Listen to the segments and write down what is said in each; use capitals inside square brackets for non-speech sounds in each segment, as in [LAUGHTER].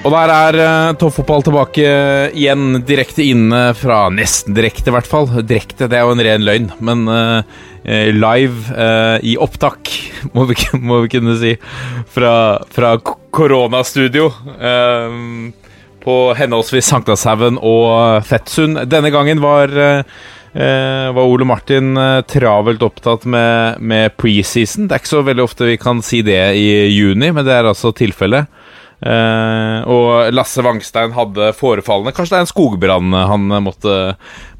Og der er uh, toppfotball tilbake igjen, direkte inne fra Nesten direkte, i hvert fall. Direkte, det er jo en ren løgn, men eh, live uh, i opptak, [LAUGHS] må vi, må vi kunne si, fra, fra koronastudio. Uh, på henholdsvis Sankthanshaugen og Fettsund. Denne gangen var var Ole Martin travelt opptatt med, med preseason. Det er ikke så veldig ofte vi kan si det i juni, men det er altså tilfellet. Eh, og Lasse Wangstein hadde forefallende Kanskje det er en skogbrann han måtte,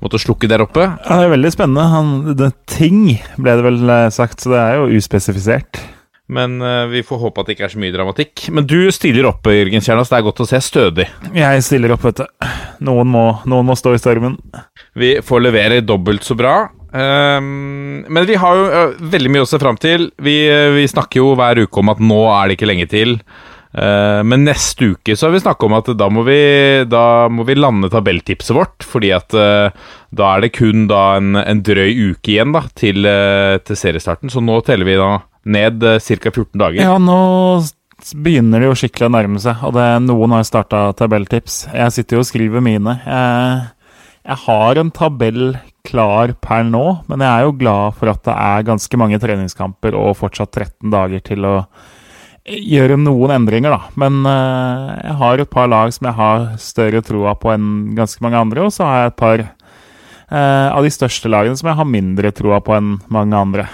måtte slukke der oppe? Ja, det er veldig spennende. Han, det, ting ble det vel eh, sagt, så det er jo uspesifisert. Men eh, vi får håpe at det ikke er så mye dramatikk. Men du stiller opp, Jørgen Kjernas. Det er godt å se. Stødig. Jeg stiller opp, vet du. Noen må, noen må stå i stormen. Vi får levere dobbelt så bra. Um, men vi har jo uh, veldig mye å se fram til. Vi, vi snakker jo hver uke om at nå er det ikke lenge til. Eh, men neste uke så har vi snakket om at da må vi, da må vi lande tabelltipset vårt. Fordi at eh, da er det kun en, en drøy uke igjen da til, eh, til seriestarten. Så nå teller vi da ned ca. 14 dager. Ja, nå begynner det jo skikkelig å nærme seg, og det, noen har starta tabelltips. Jeg sitter jo og skriver mine. Jeg, jeg har en tabell klar per nå, men jeg er jo glad for at det er ganske mange treningskamper og fortsatt 13 dager til å gjøre noen endringer, da. Men uh, jeg har et par lag som jeg har større troa på enn ganske mange andre, og så har jeg et par uh, av de største lagene som jeg har mindre troa på enn mange andre.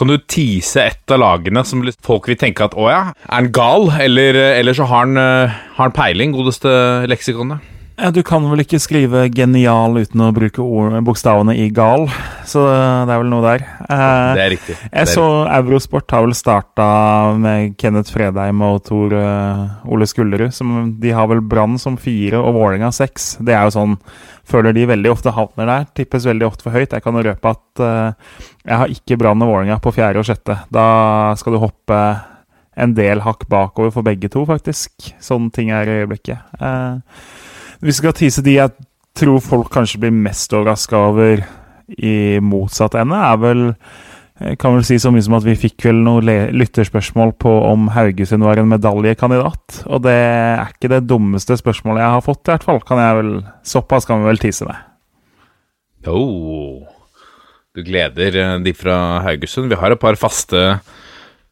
Kan du tease et av lagene som folk vil tenke at å ja, er han gal? Eller, eller så har han, eh, har han peiling, godeste leksikonet? Ja, Du kan vel ikke skrive 'genial' uten å bruke ord, bokstavene i 'gal', så det er vel noe der. Eh, Det er riktig. jeg så Eurosport har vel starta med Kenneth Fredheim og Tor uh, Ole Skullerud. Som, de har vel Brann som fire og Vålerenga seks. Det er jo sånn Føler de veldig ofte havner der. Tippes veldig ofte for høyt. Jeg kan røpe at uh, jeg har ikke Brann og Vålerenga på fjerde og sjette. Da skal du hoppe en del hakk bakover for begge to, faktisk. Sånn ting er i øyeblikket. Eh, hvis vi skal tise de jeg tror folk kanskje blir mest overraska over i motsatt ende, er vel kan vel si så mye som at vi fikk vel noen lytterspørsmål på om Haugesund var en medaljekandidat. Og det er ikke det dummeste spørsmålet jeg har fått, i hvert fall. Kan jeg vel, såpass kan vi vel tise med. Oh. Du gleder eh, de fra Haugesund. Vi har et par faste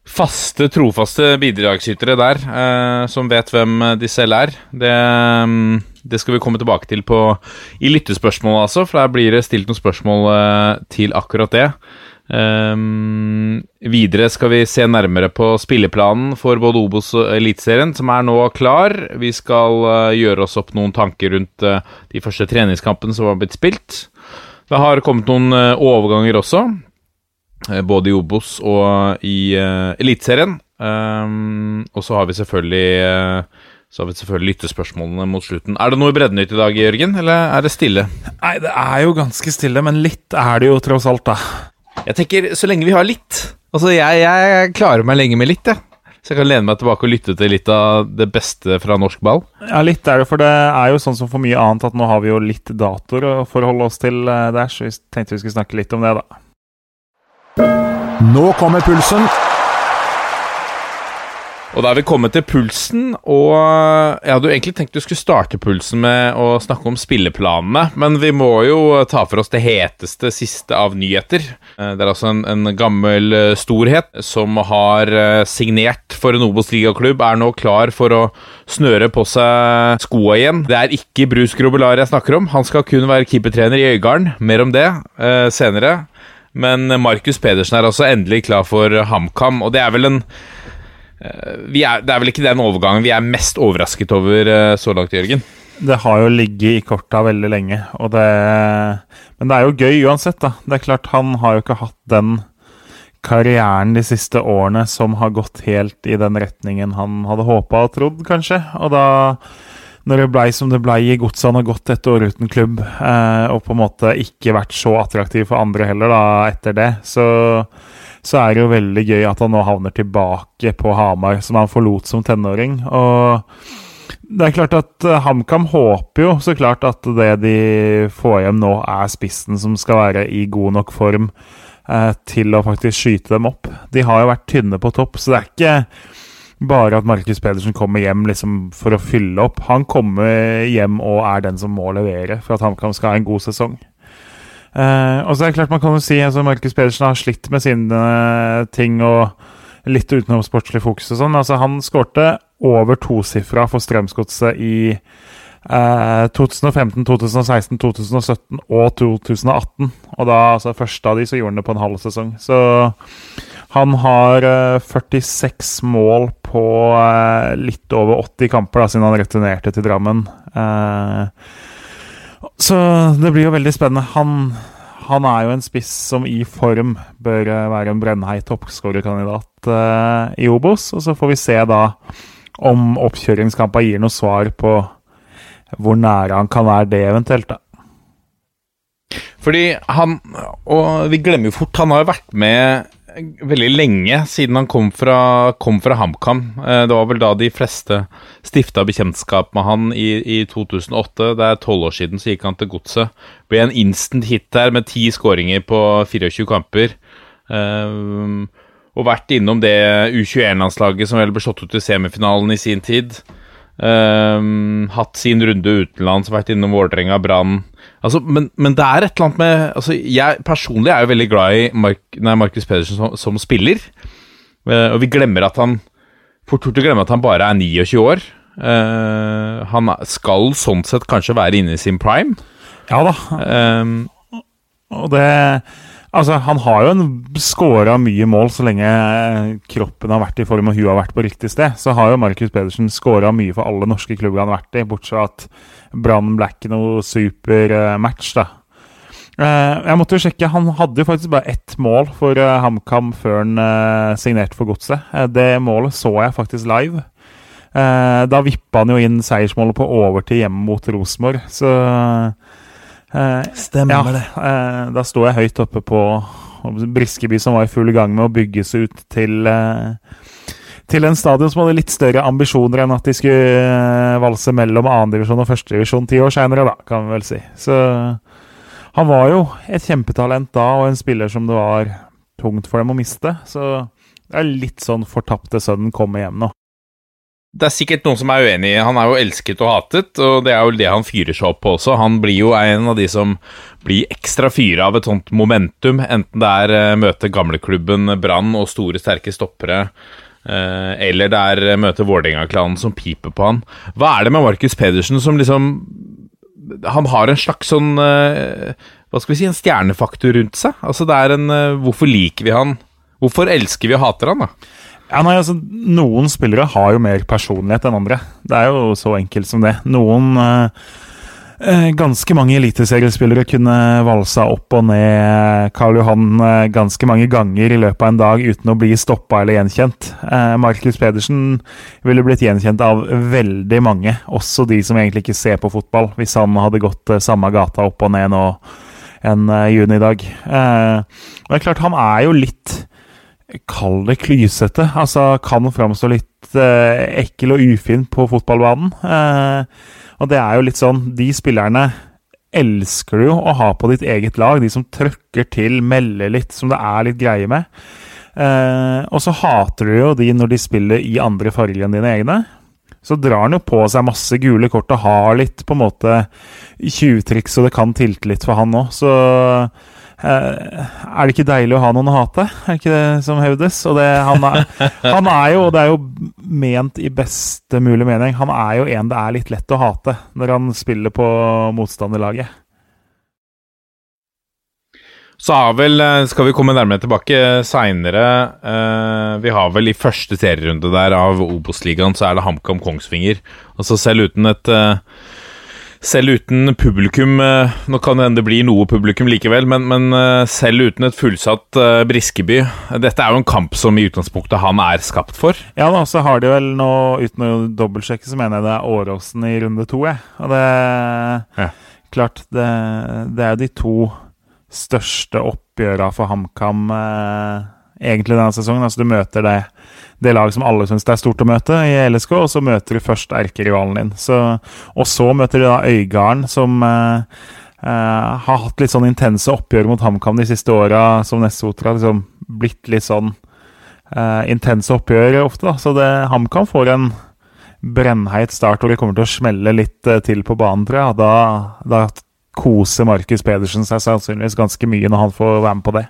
Faste, trofaste bidragsytere der, eh, som vet hvem de selv er. Det, mm, det skal vi komme tilbake til på, i lyttespørsmål, altså, for der blir det stilt noen spørsmål eh, til akkurat det. Um, videre skal vi se nærmere på spilleplanen for både Obos og Eliteserien, som er nå klar. Vi skal uh, gjøre oss opp noen tanker rundt uh, de første treningskampene som har blitt spilt. Det har kommet noen uh, overganger også, både i Obos og i Eliteserien. Um, og så har vi selvfølgelig så har vi selvfølgelig lyttespørsmålene mot slutten. Er det noe i Breddenytt i dag, Jørgen, eller er det stille? Nei, det er jo ganske stille, men litt er det jo tross alt, da. Jeg tenker, så lenge vi har litt Altså, jeg, jeg klarer meg lenge med litt, jeg. Så jeg kan lene meg tilbake og lytte til litt av det beste fra norsk ball. Ja, litt er det, for det er jo sånn som for mye annet at nå har vi jo litt datoer å forholde oss til eh, der, så vi tenkte vi skulle snakke litt om det, da. Nå kommer pulsen. Og da er vi kommet til pulsen, og jeg hadde jo egentlig tenkt du skulle starte pulsen med å snakke om spilleplanene, men vi må jo ta for oss det heteste siste av nyheter. Eh, Det er altså en, en gammel eh, storhet som har eh, signert for en Obos-ligaklubb, er nå klar for å snøre på seg skoa igjen. Det er ikke Bruce Grobelar jeg snakker om, han skal kun være keepertrener i Øygarden. Mer om det eh, senere. Men Markus Pedersen er altså endelig klar for HamKam, og det er vel en er, det er vel ikke den overgangen vi er mest overrasket over eh, så langt, Jørgen? det har jo ligget i korta veldig lenge. Det, men det er jo gøy uansett, da. Det er klart, han har jo ikke hatt den karrieren de siste årene som har gått helt i den retningen han hadde håpa og trodd, kanskje. Og da, når det blei som det blei i godset, han har gått et år uten klubb, eh, og på en måte ikke vært så attraktiv for andre heller da, etter det, så, så er det jo veldig gøy at han nå havner tilbake på Hamar, som han forlot som tenåring. og det er klart at uh, HamKam håper jo så klart at det de får hjem nå, er spissen som skal være i god nok form uh, til å faktisk skyte dem opp. De har jo vært tynne på topp, så det er ikke bare at Markus Pedersen kommer hjem liksom, for å fylle opp. Han kommer hjem og er den som må levere for at HamKam skal ha en god sesong. Uh, og så er det klart Man kan jo si altså, Markus Pedersen har slitt med sine ting og litt utenom sportslig fokus og sånn. Altså, han skårte over tosifra for Strømsgodset i uh, 2015, 2016, 2017 og 2018. Og da, altså første av de, så gjorde han det på en halv sesong. Så han har uh, 46 mål på eh, litt over 80 kamper da, siden han returnerte til Drammen. Eh, så det blir jo veldig spennende. Han, han er jo en spiss som i form bør eh, være en brennheit toppskårerkandidat uh, i Obos. Og så får vi se da om oppkjøringskampa gir noe svar på hvor nære han kan være det eventuelt, da. Fordi han Og vi glemmer jo fort, han har jo vært med veldig lenge siden han kom fra, fra HamKam. Eh, det var vel da de fleste stifta bekjentskap med han i, i 2008. Det er tolv år siden så gikk han til Godset. Ble en instant hit der med ti skåringer på 24 kamper. Um, og vært innom det U21-landslaget som vel ble slått ut i semifinalen i sin tid. Um, hatt sin runde utenlands, vært innom Vålerenga, Brann altså, men, men, det er et eller annet med altså, Jeg personlig er jo veldig glad i Mark, nei, Markus Pedersen som, som spiller. Uh, og vi glemmer at han Fort gjort å glemme at han bare er 29 år. Uh, han skal sånn sett kanskje være inne i sin prime. Ja da. Um, og det Altså, Han har jo skåra mye mål så lenge eh, kroppen har vært i form og huet har vært på riktig sted. Så har jo Markus Pedersen skåra mye for alle norske klubber han har vært i, bortsett fra at Brann ble ikke noe supermatch, da. Eh, jeg måtte jo sjekke, Han hadde jo faktisk bare ett mål for eh, HamKam før han signerte for Godset. Det målet så jeg faktisk live. Da vippa han jo inn seiersmålet på overtid hjemme mot Rosenborg, så Eh, Stemmer ja, det. Eh, da sto jeg høyt oppe på Briskeby, som var i full gang med å bygges ut til eh, til en stadion som hadde litt større ambisjoner enn at de skulle eh, valse mellom 2.-divisjon og 1.-divisjon ti år seinere, da, kan vi vel si. Så han var jo et kjempetalent da, og en spiller som det var tungt for dem å miste. Så det er litt sånn fortapte sønnen kommer hjem nå. Det er sikkert noen som er uenig. Han er jo elsket og hatet, og det er jo det han fyrer seg opp på også. Han blir jo en av de som blir ekstra fyra av et sånt momentum, enten det er uh, møte gamleklubben Brann og store, sterke stoppere, uh, eller det er uh, møte Vålerenga-klanen som piper på han. Hva er det med Markus Pedersen som liksom Han har en slags sånn Hva skal vi si, en stjernefaktor rundt seg? Altså det er en Hvorfor liker vi han? Hvorfor elsker vi og hater han, da? Ja, nei, altså, Noen spillere har jo mer personlighet enn andre. Det er jo så enkelt som det. Noen eh, eh Ganske mange eliteseriespillere kunne valsa opp og ned Karl Johan eh, ganske mange ganger i løpet av en dag uten å bli stoppa eller gjenkjent. Eh, Markus Pedersen ville blitt gjenkjent av veldig mange, også de som egentlig ikke ser på fotball, hvis han hadde gått eh, samme gata opp og ned nå en eh, junidag. og det er klart, han er jo litt Kall det klysete. Altså, kan framstå litt eh, ekkel og ufin på fotballbanen. Eh, og det er jo litt sånn De spillerne elsker du å ha på ditt eget lag. De som trøkker til, melder litt, som det er litt greie med. Eh, og så hater du jo de når de spiller i andre farger enn dine egne. Så drar han jo på seg masse gule kort og har litt på en måte tjuvtriks, så det kan tilte litt for han òg. Så er det ikke deilig å ha noen å hate? Er det ikke det som hevdes? Og det, han, er, han, er, jo, og det er jo ment i beste mulig mening, han er jo en det er litt lett å hate når han spiller på motstanderlaget. Så har vel, eh, skal vi komme nærmere tilbake seinere eh, Vi har vel i første serierunde der av Obos-ligaen, så er det HamKam Kongsvinger. Altså selv uten et selv uten publikum eh, Nå kan det hende det blir noe publikum likevel, men, men eh, selv uten et fullsatt eh, Briskeby Dette er jo en kamp som i utgangspunktet han er skapt for. Ja, da, så har de vel nå, uten å dobbeltsjekke, så mener jeg det er Åråsen i runde to, jeg. Og det Ja. Klart, det, det er jo de to største oppgjøra for HamKam eh, egentlig denne sesongen. Altså, du møter det, det laget som alle syns det er stort å møte i LSK, og så møter du først erkerivalen din. Så, og så møter du da Øygarden, som eh, eh, har hatt litt sånn intense oppgjør mot HamKam de siste åra, som Nessotra har liksom blitt litt sånn eh, intense oppgjør ofte. da, Så HamKam får en brennheit start hvor de kommer til å smelle litt eh, til på banen, tror jeg. Da, da koser Markus Pedersen seg sannsynligvis ganske mye når han får være med på det.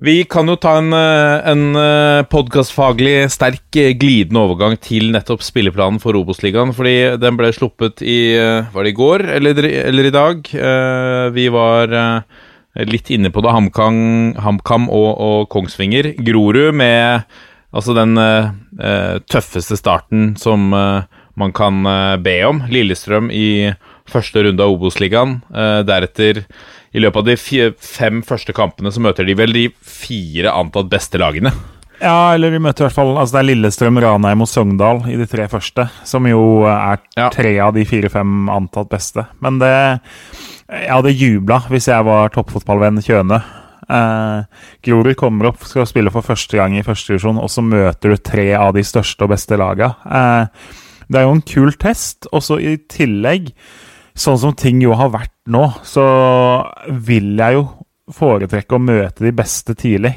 Vi kan jo ta en, eh, en podkastfaglig sterk eh, glidende overgang til nettopp spilleplanen for Obos-ligaen. Fordi den ble sluppet i eh, Var det i går eller, eller i dag? Eh, Vi var eh, litt inne på det. HamKam, og, og Kongsvinger. Grorud med altså den eh, eh, tøffeste starten som eh, man kan eh, be om. Lillestrøm i første runde av Obos-ligaen. Eh, deretter, i løpet av de fem første kampene, så møter de vel de fire antatt beste lagene. Ja, eller de møter i hvert fall altså Det er Lillestrøm, Ranheim og Sogndal i de tre første, som jo er tre av de fire-fem antatt beste. Men det Jeg hadde jubla hvis jeg var toppfotballvenn Kjøne. Eh, Grorud kommer opp, skal spille for første gang i første divisjon, og så møter du tre av de største og beste laga. Eh, det er jo en kul test. Og så i tillegg, sånn som ting jo har vært nå, så vil jeg jo foretrekke å møte de beste tidlig.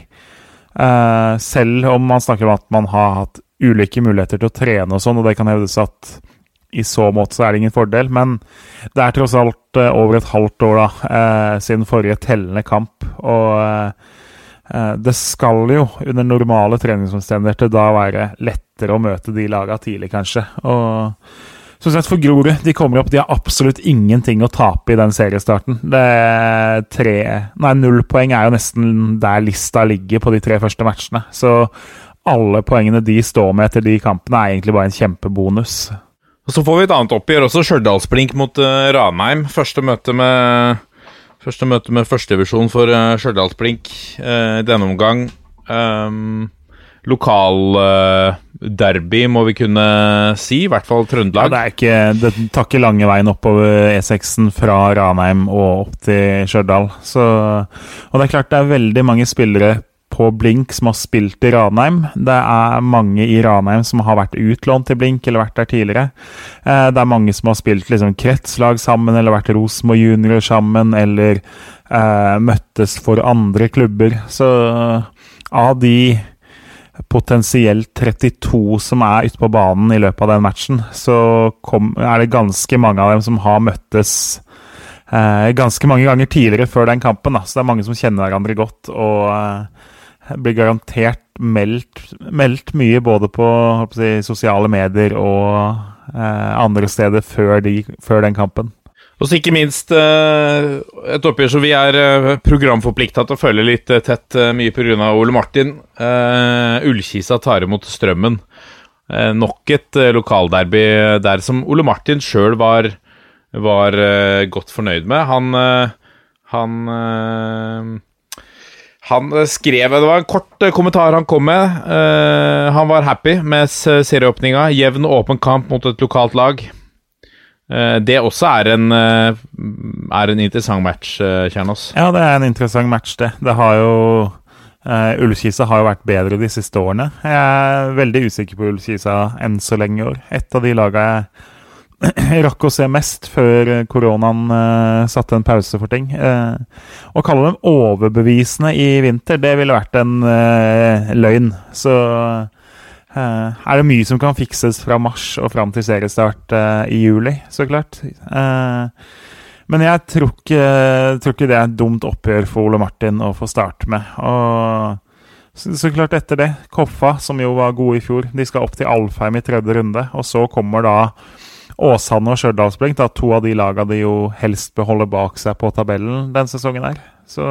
Uh, selv om man snakker om at man har hatt ulike muligheter til å trene og sånn, og det kan hevdes at i så måte så er det ingen fordel, men det er tross alt uh, over et halvt år da, uh, siden forrige tellende kamp, og det skal jo under normale treningsomstendigheter da være lettere å møte de laga tidlig, kanskje. Og som sagt, for Grorud, de kommer opp, de har absolutt ingenting å tape i den seriestarten. Det er tre Nei, null poeng er jo nesten der lista ligger på de tre første matchene. Så alle poengene de står med etter de kampene, er egentlig bare en kjempebonus. Og Så får vi et annet oppgjør også, Stjørdalsblink mot uh, Ranheim. Første møte med Første møte med førstedivisjon for uh, Stjørdalsblink uh, i denne omgang. Um, Lokalderby, må vi kunne si. I hvert fall Ja, Trøndelag. det, er ikke, det tar ikke lange veien oppover E6-en fra Ranheim og opp til Stjørdal. Og det er klart det er veldig mange spillere på Blink som har spilt i Ranheim. Det er mange i Ranheim som har vært utlånt til Blink eller vært der tidligere. Eh, det er mange som har spilt liksom kretslag sammen, eller vært Rosenborg juniorer sammen, eller eh, møttes for andre klubber. Så av de potensielt 32 som er ute på banen i løpet av den matchen, så kom, er det ganske mange av dem som har møttes eh, ganske mange ganger tidligere før den kampen. Da. Så det er mange som kjenner hverandre godt og eh, blir garantert meldt, meldt mye både på si, sosiale medier og eh, andre steder før, de, før den kampen. Og så ikke minst eh, et oppgjør som vi er uh, programforplikta til å følge litt eh, tett, mye pga. Ole Martin. Ullkisa tar imot Strømmen. Eh, nok et lokalderby der som Ole Martin sjøl var, var eh, godt fornøyd med. Han eh, Han eh, han eh, skrev Det var en kort eh, kommentar han kom med. Eh, han var happy med serieåpninga. Jevn åpen kamp mot et lokalt lag. Eh, det også er en, eh, er en interessant match, eh, Kjernås. Ja, det er en interessant match, det. Det har jo uh, Ullkisa har jo vært bedre de siste årene. Jeg er veldig usikker på Ullkisa enn så lenge i år. Et av de laga jeg [CLEARS THROAT] rakk å se mest før koronaen uh, satte en pause for ting. Uh, å kalle dem overbevisende i vinter, det ville vært en uh, løgn. Så er det mye som kan fikses fra mars og fram til seriestart eh, i juli, så klart. Eh, men jeg tror ikke, tror ikke det er et dumt oppgjør for Ole Martin å få starte med. Og så, så klart etter det, Koffa, som jo var gode i fjor, de skal opp til Alfheim i tredje runde. Og så kommer da Åsane og Stjørdalsblink, to av de laga de jo helst bør holde bak seg på tabellen den sesongen her. Så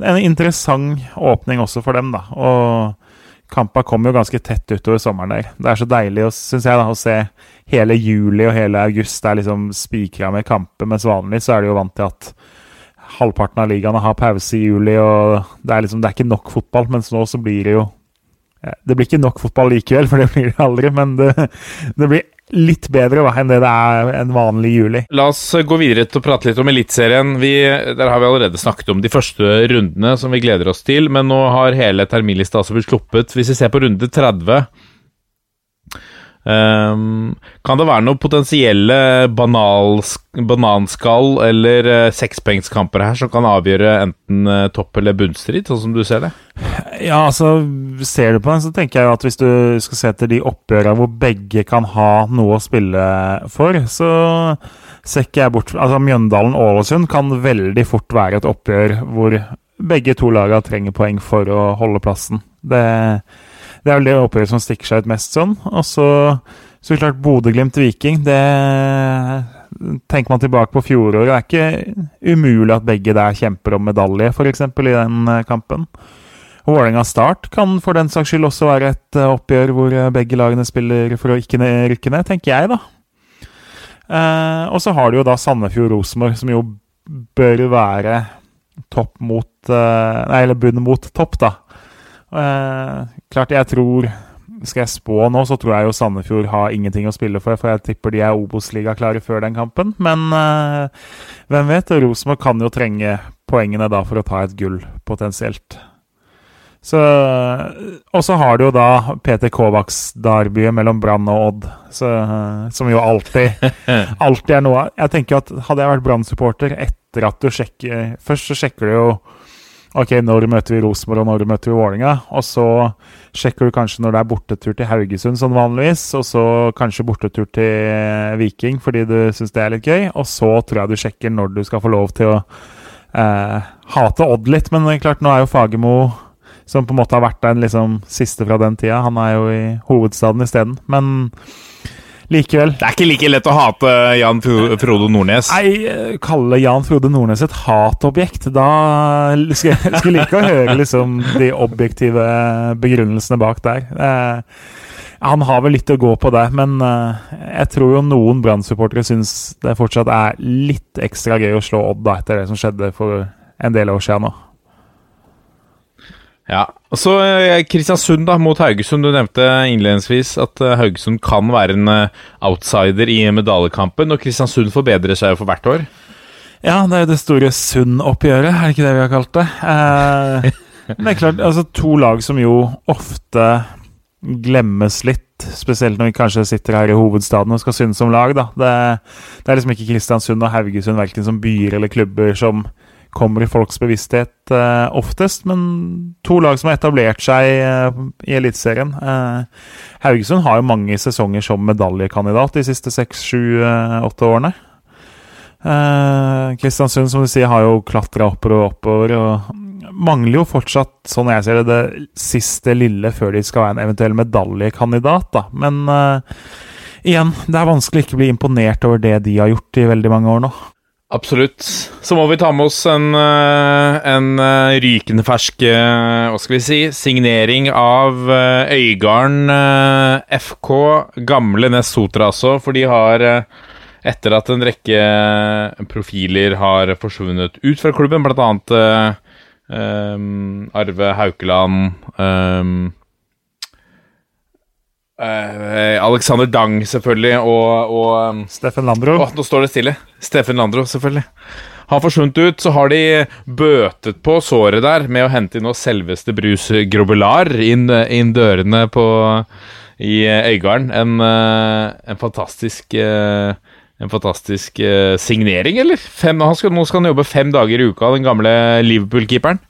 det er en interessant åpning også for dem, da. Og kampa kommer jo ganske tett utover sommeren der. Det er så deilig, syns jeg, da, å se hele juli og hele august er liksom spikra med kamper, mens vanlig så er de jo vant til at halvparten av ligaene har pause i juli, og det er liksom, det er ikke nok fotball. Mens nå så blir det jo Det blir ikke nok fotball likevel, for det blir det aldri, men det, [LAUGHS] det blir litt bedre enn det det er en vanlig juli. La oss gå videre til å prate litt om Eliteserien. Der har vi allerede snakket om de første rundene som vi gleder oss til, men nå har hele terminlista altså blitt sluppet. Hvis vi ser på runde 30 ehm, Kan det være noen potensielle bananskall eller uh, sekspoengskamper her som kan avgjøre enten uh, topp- eller bunnstrid, sånn som du ser det? Ja, altså, ser du på den, så tenker jeg at hvis du skal se til de oppgjørene hvor begge kan ha noe å spille for, så ser ikke jeg bort Altså, Mjøndalen-Ålesund kan veldig fort være et oppgjør hvor begge to lagene trenger poeng for å holde plassen. Det, det er vel det oppgjøret som stikker seg ut mest sånn. Og så, så klart Bodø-Glimt-Viking, det Tenker man tilbake på fjoråret, det er ikke umulig at begge der kjemper om medalje, f.eks. i den eh, kampen. Vålerenga Start kan for den saks skyld også være et eh, oppgjør hvor eh, begge lagene spiller for å ikke rykke ned, tenker jeg, da. Og så har du jo da Sandefjord-Rosenborg, som jo bør være topp mot Nei, eller bunn mot topp, da. Eh, klart, jeg tror Skal jeg spå nå, så tror jeg jo Sandefjord har ingenting å spille for, for jeg tipper de er Obos-liga-klare før den kampen. Men eh, hvem vet? Rosenborg kan jo trenge poengene da for å ta et gull, potensielt. Så, og så har du jo da Peter Kovacs-derbyet mellom Brann og Odd, så, som jo alltid, [LAUGHS] alltid er noe Jeg tenker at Hadde jeg vært Brann-supporter etter at du sjekker Først så sjekker du jo Ok, når møter vi Rosenborg, og når møter vi Vålinga? Og så sjekker du kanskje når det er bortetur til Haugesund, sånn vanligvis. Og så kanskje bortetur til Viking, fordi du syns det er litt gøy. Og så tror jeg du sjekker når du skal få lov til å eh, hate Odd litt. Men klart, nå er jo Fagermo som på en måte har vært den liksom, siste fra den tida. Han er jo i hovedstaden isteden. Men likevel Det er ikke like lett å hate Jan Frode Nordnes. Nei, eh, kalle Jan Frode Nordnes et hatobjekt, da skulle jeg like å høre liksom de objektive begrunnelsene bak der. Eh, han har vel litt å gå på det, men eh, jeg tror jo noen Brann-supportere syns det fortsatt er litt ekstra gøy å slå Odd da, etter det som skjedde for en del år siden nå. Ja, og så eh, Kristiansund da, mot Haugesund. Du nevnte innledningsvis at eh, Haugesund kan være en eh, outsider i medaljekampen, og Kristiansund forbedrer seg jo for hvert år. Ja, det er jo det store Sund-oppgjøret, er det ikke det vi har kalt det? Eh, men det er klart, altså to lag som jo ofte glemmes litt, spesielt når vi kanskje sitter her i hovedstaden og skal synes om lag, da. Det, det er liksom ikke Kristiansund og Haugesund verken som byer eller klubber som kommer i folks bevissthet eh, oftest, men to lag som har etablert seg eh, i Eliteserien. Eh, Haugesund har jo mange sesonger som medaljekandidat de siste seks, sju, åtte årene. Kristiansund, som du sier, har jo klatra oppover og oppover. og Mangler jo fortsatt, sånn jeg ser det, det siste lille før de skal være en eventuell medaljekandidat. da. Men uh, igjen, det er vanskelig ikke å bli imponert over det de har gjort i veldig mange år nå. Absolutt. Så må vi ta med oss en, eh, en eh, rykende fersk eh, Hva skal vi si signering av Øygarden FK. Gamle Ness Sotra altså, for de har etter at en rekke profiler har forsvunnet ut fra klubben, eh, eh, Arve Haukeland eh, eh, Alexander Dang, selvfølgelig, og, og eh, Steffen Landro. Åh, nå står det stille. Steffen Landro, selvfølgelig. Har forsvunnet ut, så har de bøtet på såret der med å hente inn noe selveste Brus Grobelar inn, inn dørene på, i Øygarden. En, eh, en fantastisk eh, En fantastisk eh, signering, eller? Fem, han skal, nå skal han jobbe fem dager i uka, den gamle Liverpool-keeperen.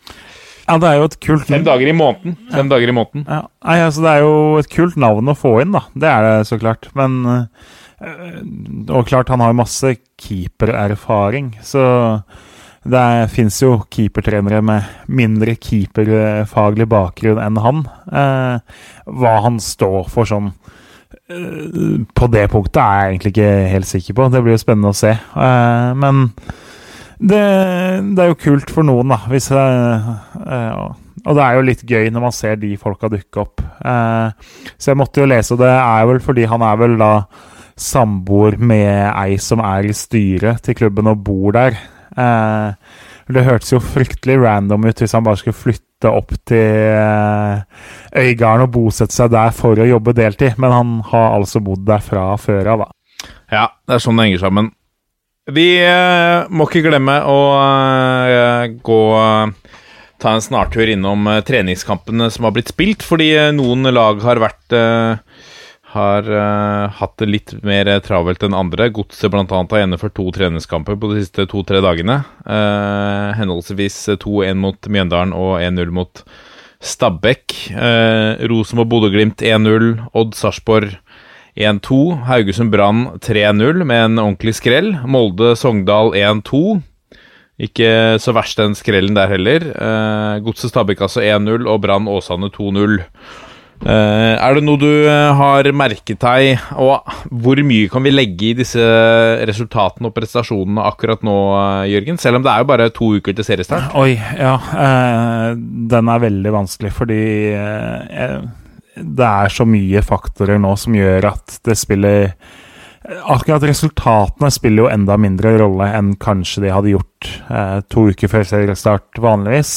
Ja, det er jo et kult Fem dager i måneden. Fem dager i måneden. Ja, nei, altså Det er jo et kult navn å få inn, da. Det er det så klart. Men øh, Og klart, han har masse keepererfaring, så det fins jo keepertrenere med mindre keeperfaglig bakgrunn enn han. Eh, hva han står for sånn eh, På det punktet er jeg egentlig ikke helt sikker på. Det blir jo spennende å se. Eh, men det, det er jo kult for noen, da. Hvis, eh, eh, og det er jo litt gøy når man ser de folka dukke opp. Eh, så jeg måtte jo lese, og det er vel fordi han er vel da samboer med ei som er i styret til klubben og bor der. Eh, det hørtes jo fryktelig random ut hvis han bare skulle flytte opp til eh, Øygarden og bosette seg der for å jobbe deltid, men han har altså bodd der fra før av, da. Ja, det er sånn det henger sammen. Vi eh, må ikke glemme å eh, gå ta en snartur innom eh, treningskampene som har blitt spilt, fordi eh, noen lag har vært eh, har uh, hatt det litt mer travelt enn andre. Godset bl.a. har gjennomført to treningskamper på de siste to-tre dagene. Uh, henholdsvis 2-1 mot Mjøndalen og 1-0 mot Stabæk. Uh, Rosenborg Bodø-Glimt 1-0. Odd Sarpsborg 1-2. Haugesund Brann 3-0 med en ordentlig skrell. Molde Sogndal 1-2. Ikke så verst den skrellen der heller. Eh, Godset Stabæk altså 1-0 og Brann Åsane 2-0. Eh, er det noe du eh, har merket deg, og hvor mye kan vi legge i disse resultatene og prestasjonene akkurat nå, eh, Jørgen? Selv om det er jo bare to uker til seriestart. Oi, ja. Eh, den er veldig vanskelig, fordi eh, det er så mye faktorer nå som gjør at det spiller Akkurat resultatene spiller jo enda mindre rolle enn kanskje de hadde gjort eh, to uker før seriestart vanligvis.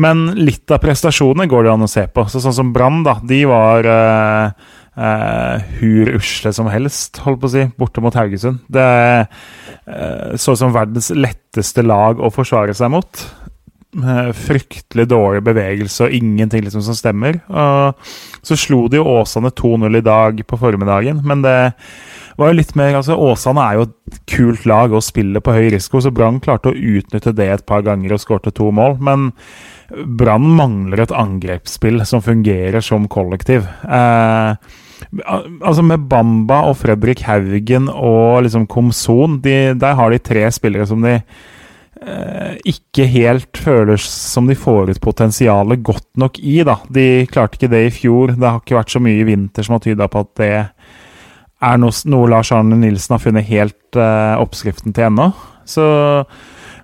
Men litt av prestasjonene går det an å se på. Så sånn som Brann, da. De var eh, eh, hur usle som helst, holdt på å si, borte mot Haugesund. Det eh, så ut som verdens letteste lag å forsvare seg mot. Eh, fryktelig dårlig bevegelse og ingenting liksom som stemmer. Og så slo de jo Åsane 2-0 i dag på formiddagen, men det var jo litt mer altså Åsane er jo et kult lag å spille på høy risiko, så Brann klarte å utnytte det et par ganger og skårte to mål. Men Brann mangler et angrepsspill som fungerer som kollektiv. Eh, altså Med Bamba og Fredrik Haugen og liksom Komson, de, der har de tre spillere som de eh, ikke helt føler som de får ut potensialet godt nok i. da. De klarte ikke det i fjor. Det har ikke vært så mye i vinter som har tyda på at det er noe, noe Lars Arne Nilsen har funnet helt uh, oppskriften til ennå. Så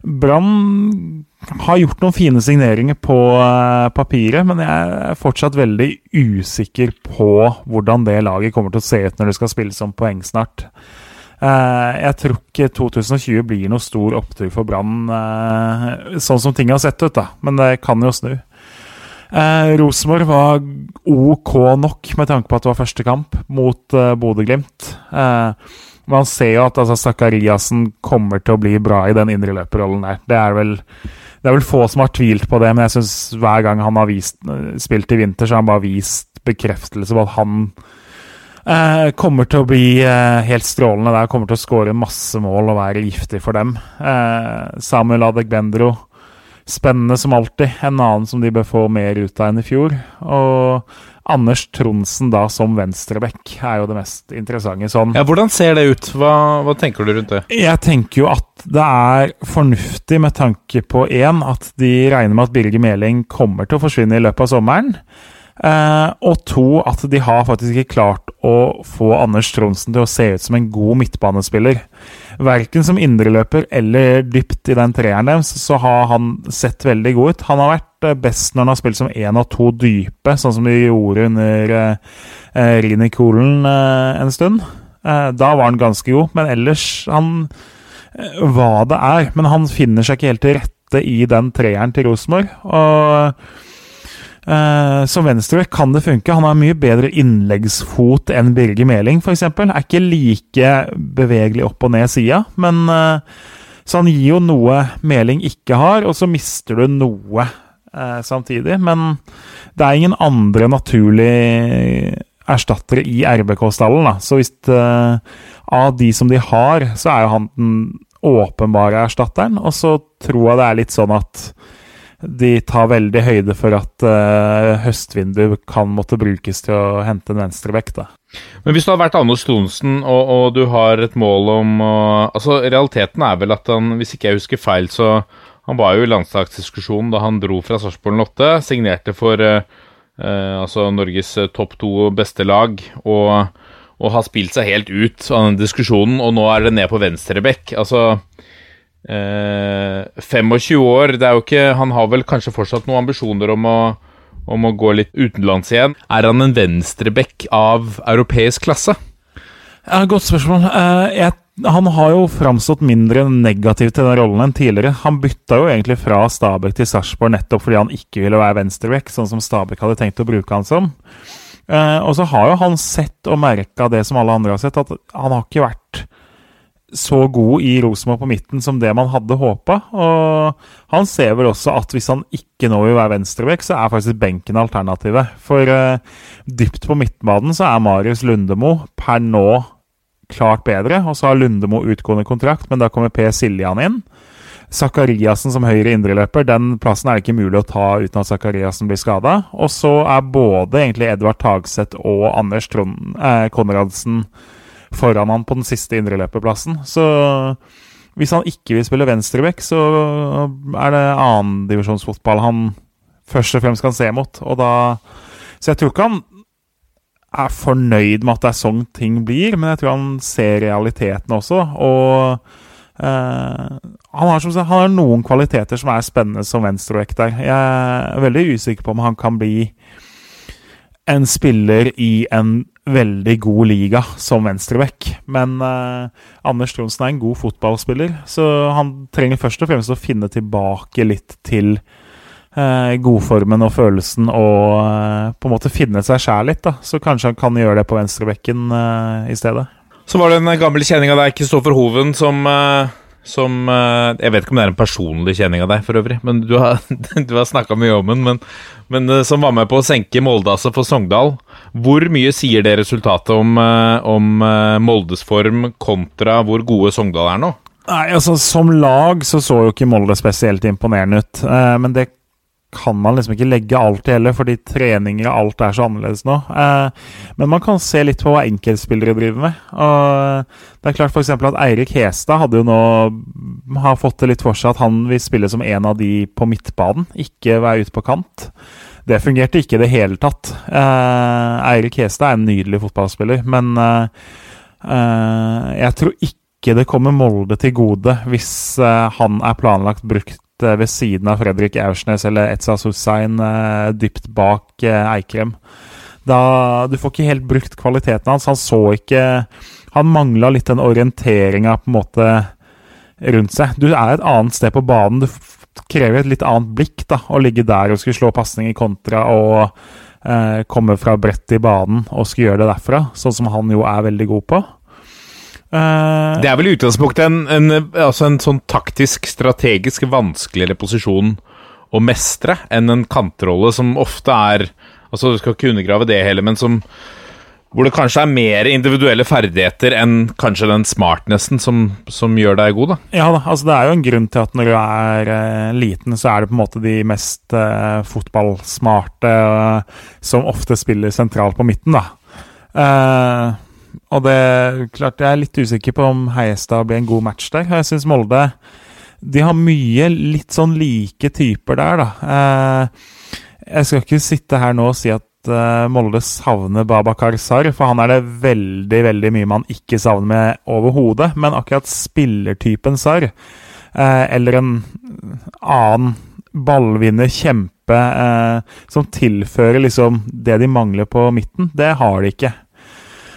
Brann har gjort noen fine signeringer på uh, papiret, men jeg er fortsatt veldig usikker på hvordan det laget kommer til å se ut når det skal spilles om poeng snart. Uh, jeg tror ikke 2020 blir noe stor opptur for Brann, sånn som ting har sett ut, da. Men det kan jo snu. Eh, Rosenborg var OK nok med tanke på at det var første kamp mot eh, Bodø-Glimt. Eh, man ser jo at altså, kommer til å bli bra i den indreløperrollen der. Det er, vel, det er vel få som har tvilt på det, men jeg syns hver gang han har vist, eh, spilt i vinter, så har han bare vist bekreftelse på at han eh, kommer til å bli eh, helt strålende der. Kommer til å skåre masse mål og være giftig for dem. Eh, Samuel Adegbendro spennende som alltid. En annen som de bør få mer ut av enn i fjor. Og Anders Tronsen da som venstreback er jo det mest interessante sånn. Ja, Hvordan ser det ut? Hva, hva, tenker du rundt det? Jeg tenker jo at det er fornuftig med tanke på én at de regner med at Birger Meling kommer til å forsvinne i løpet av sommeren. Eh, og to at de har faktisk ikke klart å få Anders Tronsen til å se ut som en god midtbanespiller. Verken som indreløper eller dypt i den treeren deres, så har han sett veldig god ut. Han har vært eh, best når han har spilt som én av to dype, sånn som de gjorde under eh Rini Kolen eh, en stund. Eh, da var han ganske god, men ellers han hva det er. Men han finner seg ikke helt til rette i den treeren til Rosenborg. Og Uh, som venstre kan det funke. Han har mye bedre innleggsfot enn Birger Meling, f.eks. Er ikke like bevegelig opp og ned sida, men uh, Så han gir jo noe Meling ikke har, og så mister du noe uh, samtidig. Men det er ingen andre naturlige erstattere i RBK-stallen. Så hvis av de som de har, så er jo han den åpenbare erstatteren. Og så tror jeg det er litt sånn at de tar veldig høyde for at uh, høstvindu kan måtte brukes til å hente en venstrebekk. da. Men hvis du har vært Anders Thonsen og, og, du har et mål om å Altså, realiteten er vel at han, hvis ikke jeg husker feil, så Han var jo i landslagsdiskusjonen da han dro fra Sarpsborg 8, signerte for uh, altså Norges topp to beste lag, og, og, har spilt seg helt ut av den diskusjonen, og nå er det ned på venstrebekk. Altså eh, 25 år. Det er jo ikke Han har vel kanskje fortsatt noen ambisjoner om å, om å gå litt utenlands igjen. Er han en venstreback av europeisk klasse? Ja, Godt spørsmål. Eh, jeg, han har jo framstått mindre negativ til den rollen enn tidligere. Han bytta jo egentlig fra Stabæk til Sarpsborg nettopp fordi han ikke ville være venstreback, sånn som Stabæk hadde tenkt å bruke han som. Eh, og så har jo han sett og merka det som alle andre har sett, at han har ikke vært så god i Rosenborg på midten som det man hadde håpa. Og han ser vel også at hvis han ikke nå vil være venstrebekk, så er faktisk benken alternativet. For uh, dypt på midtbanen så er Marius Lundemo per nå klart bedre. Og så har Lundemo utgående kontrakt, men da kommer Per Siljan inn. Zakariassen som høyre indreløper, den plassen er det ikke mulig å ta uten at Zakariassen blir skada. Og så er både egentlig Edvard Tagseth og Anders Trond, eh, Konradsen foran han på den siste indreløperplassen. Så hvis han ikke vil spille venstreback, så er det annendivisjonsfotball han først og fremst kan se mot. Og da, så jeg tror ikke han er fornøyd med at det er sånn ting blir, men jeg tror han ser realiteten også. Og eh, han, har, han, har, noen kvaliteter som er spennende som venstreback der. Jeg er veldig usikker på om han kan bli en spiller i en veldig god liga som venstreback. Men eh, Anders Tronsen er en god fotballspiller, så han trenger først og fremst å finne tilbake litt til eh, godformen og følelsen og eh, på en måte finne seg sjæl litt. da. Så kanskje han kan gjøre det på venstrebekken i stedet. Så var det en gammel kjenning av deg, Kristoffer Hoven, som som Jeg vet ikke om det er en personlig kjenning av deg, for øvrig, men du har, [LAUGHS] du har snakka mye om den. Men, men, som var med på å senke Molde altså for Sogndal. Hvor mye sier det resultatet om, eh, om eh, Moldes form kontra hvor gode Sogndal er nå? Nei, altså Som lag så så jo ikke Molde spesielt imponerende ut. Eh, men det kan man liksom ikke legge alt i heller, fordi treninger og alt er så annerledes nå. Eh, men man kan se litt på hva enkeltspillere driver med. Og det er klart f.eks. at Eirik Hestad hadde jo nå har fått det litt for seg at han vil spille som en av de på midtbanen, ikke være ute på kant. Det fungerte ikke i det hele tatt. Eh, Eirik Hestad er en nydelig fotballspiller, men eh, jeg tror ikke det kommer Molde til gode hvis han er planlagt brukt eh, ved siden av Fredrik Aursnes eller Etsa Hussein eh, dypt bak Eikrem. Da, du får ikke helt brukt kvaliteten hans. Han så ikke Han mangla litt den orienteringa på en måte rundt seg. Du er et annet sted på banen. Du krever et litt annet blikk da, å ligge der og skulle slå pasning i kontra og eh, komme fra brett i banen og skulle gjøre det derfra, sånn som han jo er veldig god på. Uh, det er vel i utgangspunktet en, en, altså en, sånn taktisk, strategisk vanskeligere posisjon å mestre enn en kantrolle som ofte er Altså, Du skal ikke undergrave det heller, men som hvor det kanskje er mer individuelle ferdigheter enn kanskje den smartnessen som, som gjør deg god, da. Ja da, altså det er jo en grunn til at når du er uh, liten, så er det på en måte de mest uh, fotballsmarte uh, som ofte spiller sentralt på midten, da. Og det klart, jeg er litt usikker på om Heiestad blir en god match der. Jeg syns Molde de har mye litt sånn like typer der, da. jeg skal ikke sitte her nå og si at uh, Molde savner Babakar Sar, for han er det veldig veldig mye man ikke savner med overhodet. Men akkurat spillertypen Sar, uh, eller en annen ballvinner, kjempe, som tilfører liksom det de mangler på midten, det har de ikke.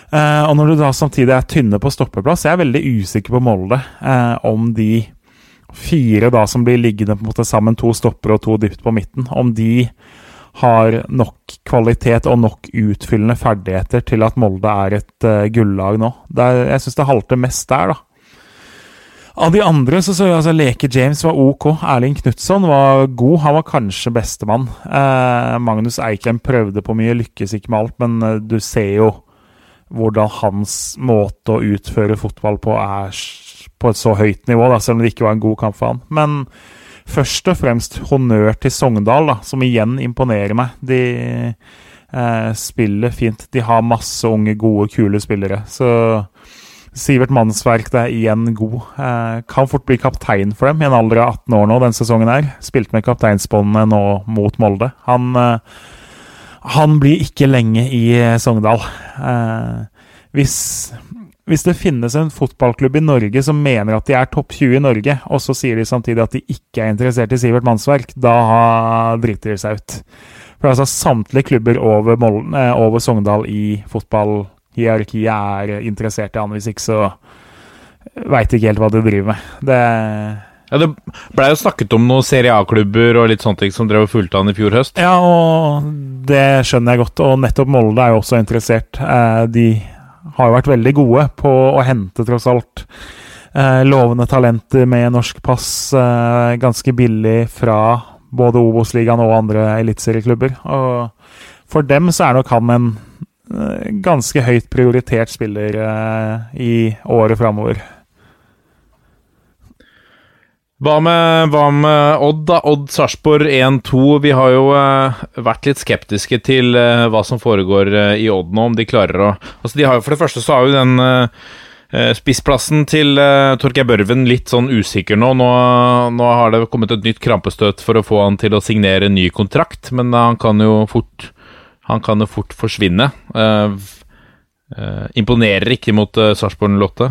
Og når du da samtidig er tynne på stoppeplass, jeg er veldig usikker på Molde om de fire da som blir liggende på en måte sammen, to stopper og to dypt på midten, om de har nok kvalitet og nok utfyllende ferdigheter til at Molde er et uh, gullag nå. Er, jeg syns det halter mest der, da. Av de andre så så jeg altså Leke James var ok. Erling Knutson var god. Han var kanskje bestemann. Eh, Magnus Eikrem prøvde på mye, lykkes ikke med alt, men eh, du ser jo hvordan hans måte å utføre fotball på er på et så høyt nivå, da, selv om det ikke var en god kamp for han. Men først og fremst honnør til Sogndal, da, som igjen imponerer meg. De eh, spiller fint. De har masse unge, gode, kule spillere. Så Sivert Mannsverk det er igjen god. Eh, kan fort bli kaptein for dem i en alder av 18 år nå den sesongen her. Spilte med kapteinsbåndene nå mot Molde. Han, eh, han blir ikke lenge i Sogndal. Eh, hvis hvis det finnes en fotballklubb i Norge som mener at de er topp 20 i Norge, og så sier de samtidig at de ikke er interessert i Sivert Mannsverk, da driter de seg ut. For altså samtlige klubber over, Molden, eh, over Sogndal i fotballhierarkiet er interessert i han. Hvis ikke så veit ikke helt hva de driver med. Det Ja, Det blei jo snakket om noen Serie A-klubber og litt sånne ting som drev og fulgte han i fjor høst. Ja, og det skjønner jeg godt. Og nettopp Molde er jo også interessert. Eh, De har jo vært veldig gode på å hente, tross alt, eh, lovende talenter med norsk pass eh, ganske billig fra både Obos-ligaen og andre eliteserieklubber. Og for dem så er nok han en ganske høyt prioritert spiller i året framover. Hva med, hva med Odd, da? Odd Sarpsborg 1-2. Vi har jo uh, vært litt skeptiske til uh, hva som foregår uh, i Odd nå, om de klarer å Altså, de har jo For det første så har jo den spissplassen til uh, Torgeir Børven litt sånn usikker nå. nå. Nå har det kommet et nytt krampestøt for å få han til å signere ny kontrakt, men han kan jo fort kan jo fort forsvinne. Imponerer ikke mot uh, Sarpsborg Lotte.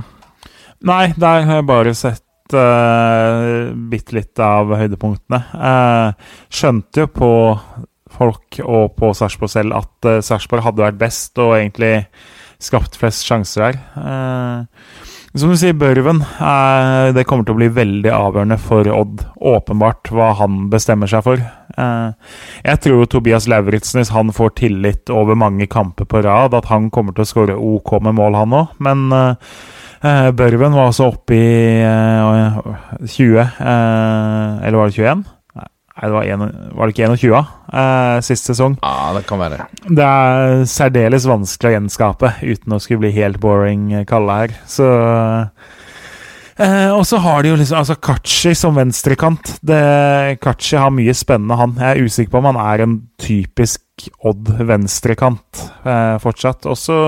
Nei, der har jeg bare sett uh, bitte litt av høydepunktene. Uh, skjønte jo på folk og på Sarpsborg selv at uh, Sarpsborg hadde vært best og egentlig skapt flest sjanser her. Uh, som du sier, Børven. Uh, det kommer til å bli veldig avgjørende for Odd. Åpenbart hva han bestemmer seg for. Jeg tror Tobias Lauritzen, hvis han får tillit over mange kamper på rad, at han kommer til å skåre OK med mål, han òg. Men eh, Børven var altså oppe i eh, 20, eh, eller var det 21? Nei, det var, en, var det ikke 21 eh, sist sesong? Ja, det kan være. Det er særdeles vanskelig å gjenskape uten å skulle bli helt boring Kalle her. Så eh, Og så har de jo liksom Altså Kachi som venstrekant. Det, Kachi har mye spennende, han. Jeg er usikker på om han er en typisk Odd venstrekant eh, fortsatt. Og så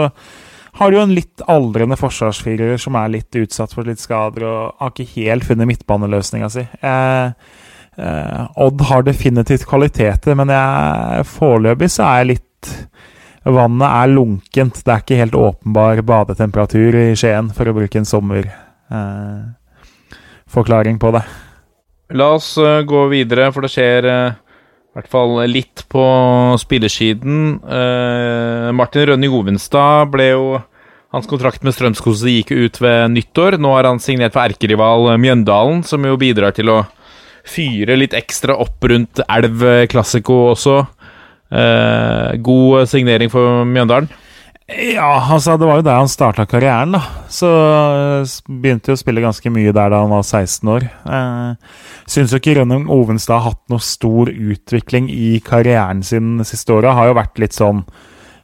har jo en litt aldrende forsvarsfirer som er litt utsatt for litt skader og har ikke helt funnet midtbaneløsninga si. Eh, eh, Odd har definitivt kvaliteter, men foreløpig så er jeg litt Vannet er lunkent. Det er ikke helt åpenbar badetemperatur i Skien, for å bruke en sommerforklaring eh, på det. La oss uh, gå videre, for det skjer uh, i hvert fall litt på spillersiden. Uh, Martin Rønning Ovenstad ble jo Hans kontrakt med Strømskose gikk ut ved nyttår. Nå har han signert for erkerival Mjøndalen, som jo bidrar til å fyre litt ekstra opp rundt Elv Classico også. god signering for Mjøndalen. Ja, altså det var jo der han starta karrieren, da. Så begynte jo å spille ganske mye der da han var 16 år. Eh, Syns jo ikke Rønning Ovenstad har hatt noe stor utvikling i karrieren sin siste året. Har jo vært litt sånn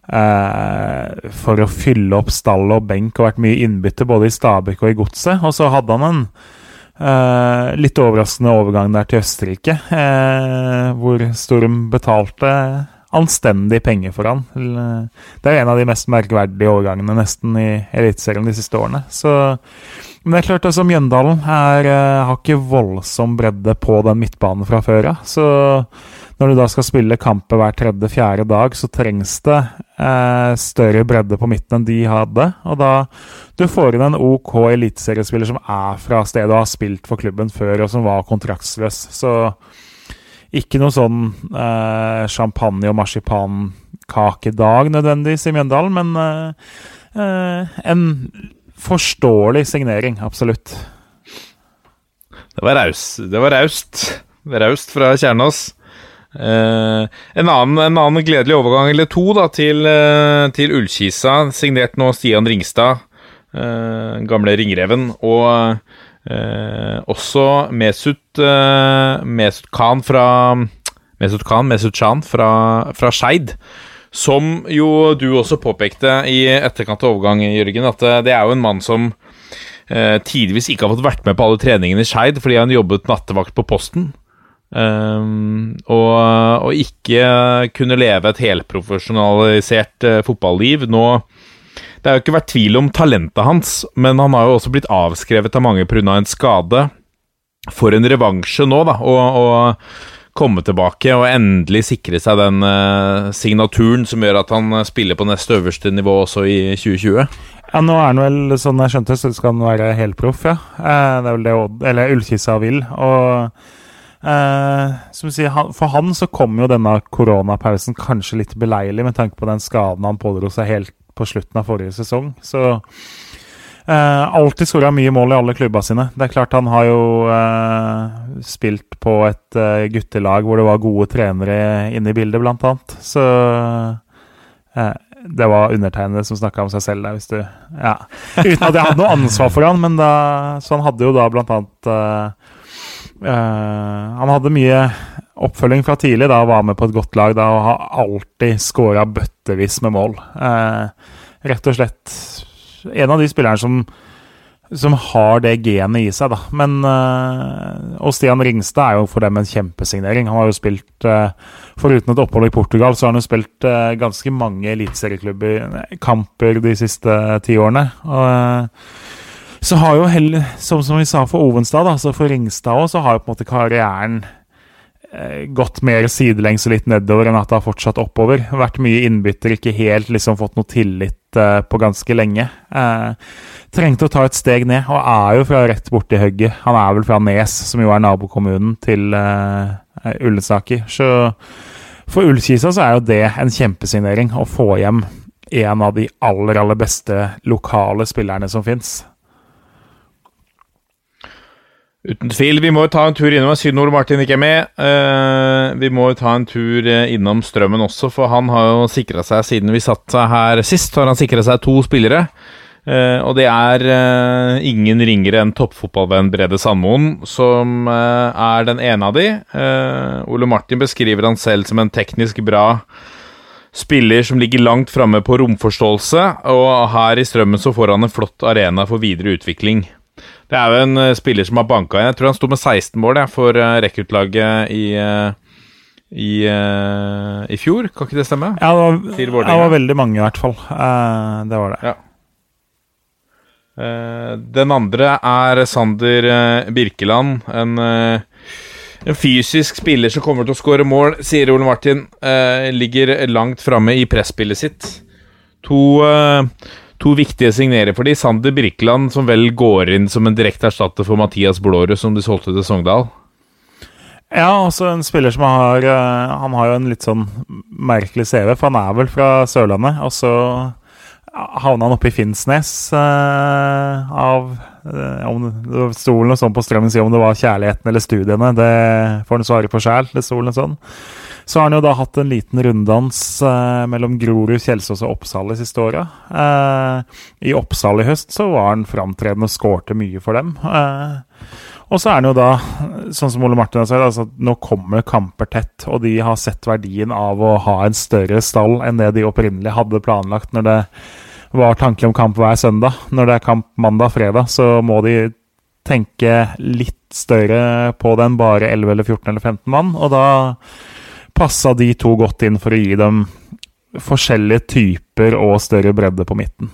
eh, for å fylle opp stall og benk og vært mye innbytte både i Stabæk og i Godset. Og så hadde han en eh, litt overraskende overgang der til Østerrike, eh, hvor Storm betalte anstendig penger for han. Det er en av de mest merkverdige overgangene nesten i Eliteserien de siste årene. Så, men det er klart altså Mjøndalen er, har ikke voldsom bredde på den midtbanen fra før av. Så når du da skal spille kamper hver tredje-fjerde dag, så trengs det eh, større bredde på midten enn de hadde. Og da du får inn en OK eliteseriespiller som er fra stedet og har spilt for klubben før, og som var kontraktsløs. Så ikke noe sånn eh, champagne- og marsipankakedag nødvendigvis i Mjøndalen, men eh, en forståelig signering, absolutt. Det var raust. Det var raust. Raust fra Kjernås. Eh, en, annen, en, annen, gledelig overgang, eller to, da, til, uh, til Ullkisa. Signert nå Stian Ringstad, uh, gamle ringreven. Og også Mesut, Mesut Khan fra Mesut Khan, Mesut Chan fra, fra Skeid. Som jo du også påpekte i etterkant av overgang, Jørgen, at det er jo en mann som tidvis ikke har fått vært med på alle treningene i Skeid fordi han jobbet nattevakt på Posten. Um, og, og, ikke kunne leve et helprofesjonalisert uh, fotballiv. Nå det har jo ikke vært tvil om talentet hans, men han har jo også blitt avskrevet av mange pga. en skade. For en revansje nå, da, å komme tilbake og endelig sikre seg den uh, signaturen som gjør at han spiller på neste øverste nivå også i 2020. Ja, nå er han vel, sånn jeg skjønte, så skal han være helproff, ja. Eh, det er vel det Odd, eller Ullkissa vil. Og som sier, han, for han så kom jo denne koronapausen kanskje litt beleilig med tanke på den skaden han pådro seg helt på slutten av forrige sesong. Så uh, alltid skåra mye mål i alle klubba sine. Det er klart han har jo uh, spilt på et guttelag hvor det var gode trenere inne i bildet, blant annet. Så det var undertegnede som snakka om seg selv der, hvis du Ja. Uten at jeg hadde noe ansvar for han, men da Så han hadde jo da blant annet Han hadde mye oppfølging fra tidlig da, var med på et godt lag da, og har alltid skåra bøttevis med mål. Eh, rett og slett en av de spillerne som, som har det genet i seg, da. Men eh, Og Stian Ringstad er jo for dem en kjempesignering. Han har jo spilt eh, Foruten et opphold i Portugal, så har han jo spilt eh, ganske mange eliteserieklubber-kamper de siste ti årene. Og eh, så har jo heller, som, som vi sa for Ovenstad, altså for Ringstad òg, så har jo på en måte karrieren eh, gått mer sidelengs og litt nedover enn at det har fortsatt oppover. Vært mye innbytter, ikke helt liksom fått noe tillit eh, på ganske lenge. Eh, trengte å ta et steg ned, og er jo fra rett borti hugget. Han er vel fra Nes, som jo er nabokommunen til eh, Ullensaker. Så for Ullkisa så er jo det en kjempesignering å få hjem en av de aller, aller beste lokale spillerne som fins. Uten tvil. Vi må jo ta en tur innom Siden Ole Martin ikke er med. Uh, vi må jo ta en tur eh, innom Strømmen også, for han har jo sikra seg, siden vi satt her sist, har han sikra seg to spillere. Uh, og det er uh, ingen ringere enn toppfotballvenn Brede Sandmoen som er den ene av de. Ole Martin beskriver han selv som en teknisk bra spiller som ligger langt framme på romforståelse, og her i Strømmen så får han en flott arena for videre utvikling. Det er jo en eh, spiller som har banka inn Jeg tror han sto med 16 mål jeg, for uh, rekruttlaget i, eh, i, eh, i fjor. Kan ikke det stemme? Ja, det var, det var veldig mange, i hvert fall. Eh, det var det. Ja. Eh, den andre er Sander eh, Birkeland. En, eh, en fysisk spiller som kommer til å skåre mål, sier Ole Martin. Eh, ligger langt framme i presspillet sitt. To, eh, to viktige signere for de. Sander Birkeland, som vel går inn som en direkte erstatter for Mathias Blårud, som de solgte til Sogndal. Ja, også en spiller som har eh, Han har jo en litt sånn merkelig CV, for han er vel fra Sørlandet. Og så havna han oppe i Finnsnes eh, av eh, om det, sto vel noe sånn på Strømmen si om det var kjærligheten eller studiene. Det får han svare på sjæl. Det sto vel noe sånn. Så har han jo da hatt en liten runddans eh, mellom Grorud, Kjelsås og Oppsal de siste åra. Eh, I Oppsal i høst så var han framtredende og skårte mye for dem. Eh, og så er han jo da, sånn som Ole Martin sagt, altså, nå kommer kamper tett, og de har sett verdien av å ha en større stall enn det de opprinnelig hadde planlagt når det var tanke om kamp hver søndag. Når det er kamp mandag-fredag, så må de tenke litt større på det enn bare 11 eller 14 eller 15 mann, og da passa de to godt inn for å gi dem forskjellige typer og større bredde på midten.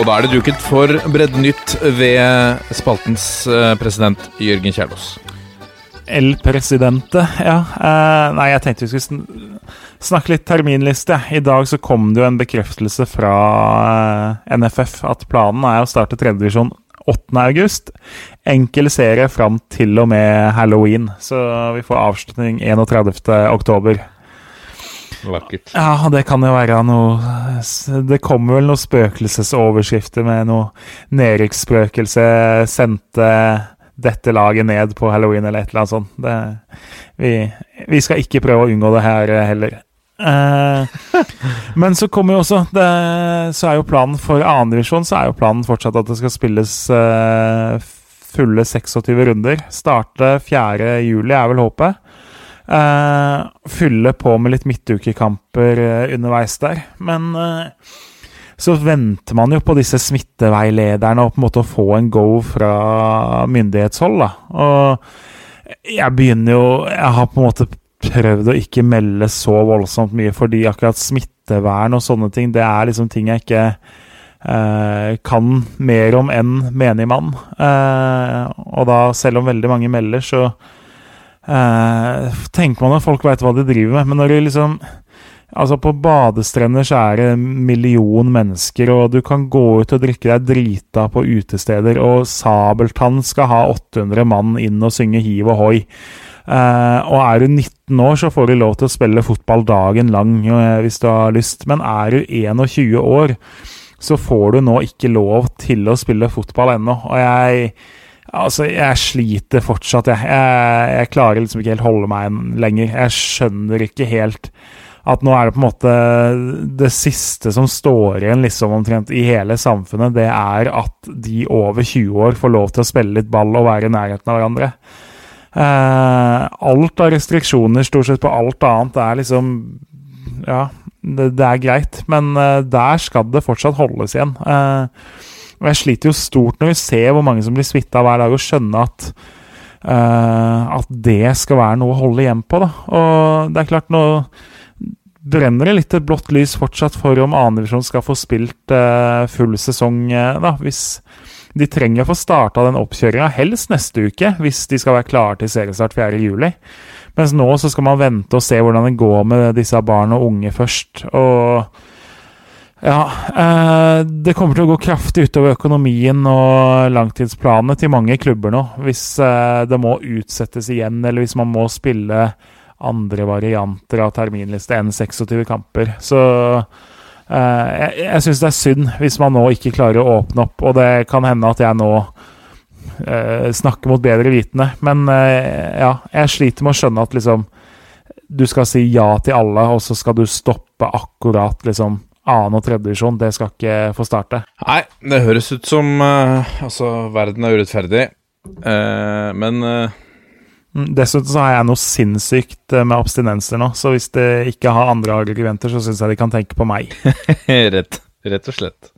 Og da er det duket for Breddenytt ved spaltens eh, president Jørgen Kjærlås. El Presidente, ja. Eh, nei, jeg tenkte vi skulle sn snakke litt terminliste. I dag så kom det jo en bekreftelse fra eh, NFF at planen er å starte tredjedivisjon 8. august. Enkel serie fram til og med halloween, så vi får avslutning 31. oktober. Vakkert. Ja, det kan jo være noe Det kommer vel noen spøkelsesoverskrifter med noe nedrykksspøkelse sendte dette laget ned på halloween eller et eller annet sånt. Det, vi, vi skal ikke prøve å unngå det her heller. Eh, [LAUGHS] men så kommer jo også det, Så er jo planen for annendivisjon Så er jo planen fortsatt at det skal spilles eh, fulle 26 runder. Starte 4. juli er vel håpet. Eh, fylle på med litt midtukekamper underveis der. Men så venter man jo på disse smitteveilederne og på en måte å få en go fra myndighetshold. da. Og jeg begynner jo Jeg har på en måte prøvd å ikke melde så voldsomt mye, fordi akkurat smittevern og sånne ting, det er liksom ting jeg ikke eh, kan mer om enn menig mann. Eh, og da, selv om veldig mange melder, så eh, tenker man at folk veit hva de driver med. Men når du liksom Altså, på badestrender så er det en million mennesker, og du kan gå ut og drikke deg drita på utesteder, og Sabeltann skal ha 800 mann inn og synge hiv og hoi. Eh, og er du 19 år, så får du lov til å spille fotball dagen lang eh, hvis du har lyst. Men er du 21 år, så får du nå ikke lov til å spille fotball ennå. Og jeg Altså, jeg sliter fortsatt, jeg. jeg. Jeg klarer liksom ikke helt holde meg lenger. Jeg skjønner ikke helt at nå er det på en måte Det siste som står igjen liksom omtrent i hele samfunnet, det er at de over 20 år får lov til å spille litt ball og være i nærheten av hverandre. Eh, alt av restriksjoner, stort sett på alt annet, er liksom Ja, det, det er greit, men eh, der skal det fortsatt holdes igjen. Eh, og jeg sliter jo stort når vi ser hvor mange som blir smitta hver dag, og skjønner at at det skal være noe å holde igjen på. Da. Og det er klart, nå brenner det litt et blått lys fortsatt for om annendivisjon skal få spilt uh, full sesong. Uh, da, hvis de trenger å få starta den oppkjøringa, helst neste uke, hvis de skal være klare til seriestart 4.7. Mens nå så skal man vente og se hvordan det går med disse barn og unge først. Og ja, eh, det kommer til å gå kraftig utover økonomien og langtidsplanene til mange klubber nå. Hvis eh, det må utsettes igjen, eller hvis man må spille andre varianter av terminliste enn 26 kamper. Så jeg, jeg syns det er synd hvis man nå ikke klarer å åpne opp, og det kan hende at jeg nå eh, snakker mot bedre vitende. Men eh, ja, jeg sliter med å skjønne at liksom du skal si ja til alle, og så skal du stoppe akkurat liksom annen- og tredjedivisjon. Det skal ikke få starte. Nei, det høres ut som uh, Altså, verden er urettferdig. Uh, men uh, Dessuten så har jeg noe sinnssykt med abstinenser nå, så hvis det ikke har andre argumenter, så syns jeg de kan tenke på meg. [LAUGHS] rett, rett og slett.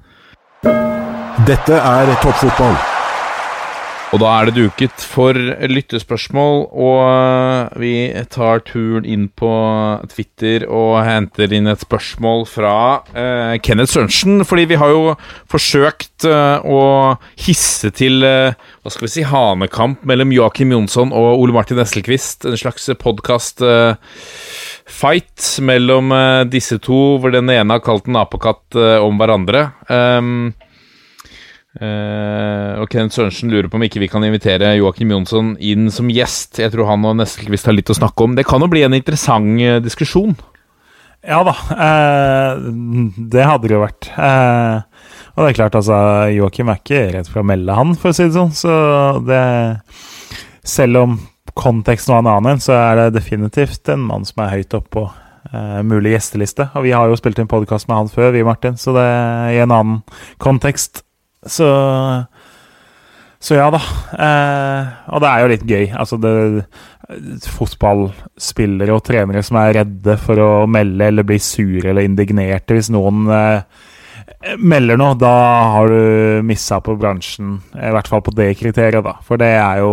Dette er toppfotball. Og da er det duket for lyttespørsmål, og vi tar turen inn på Twitter og henter inn et spørsmål fra uh, Kenneth Sørensen. Fordi vi har jo forsøkt uh, å hisse til uh, hva skal vi si, hanekamp mellom Joakim Jonsson og Ole Martin Esselquist. En slags podkast eh, fight mellom eh, disse to, hvor den ene har kalt en apekatt eh, om hverandre. Um, Uh, og Kenneth Sørensen lurer på om ikke vi kan invitere Joakim Jonsson inn som gjest. Jeg tror han og Nestelquist har litt å snakke om. Det kan jo bli en interessant uh, diskusjon. Ja da, uh, det hadde det jo vært. og det er klart, altså, Joakim er ikke redd for å melde han, for å si det sånn. Så det Selv om konteksten var en annen, så er det definitivt en mann som er høyt oppe på mulig gjesteliste. Og vi har jo spilt en podkast med han før, vi, Martin, så det er i en annen kontekst. Så Så ja da. Eh, og det er jo litt gøy. Altså, det Fotballspillere og trenere som er redde for å melde eller bli sure eller indignerte hvis noen eh, melder noe, da har du missa på bransjen. I hvert fall på det kriteriet, da. For det er jo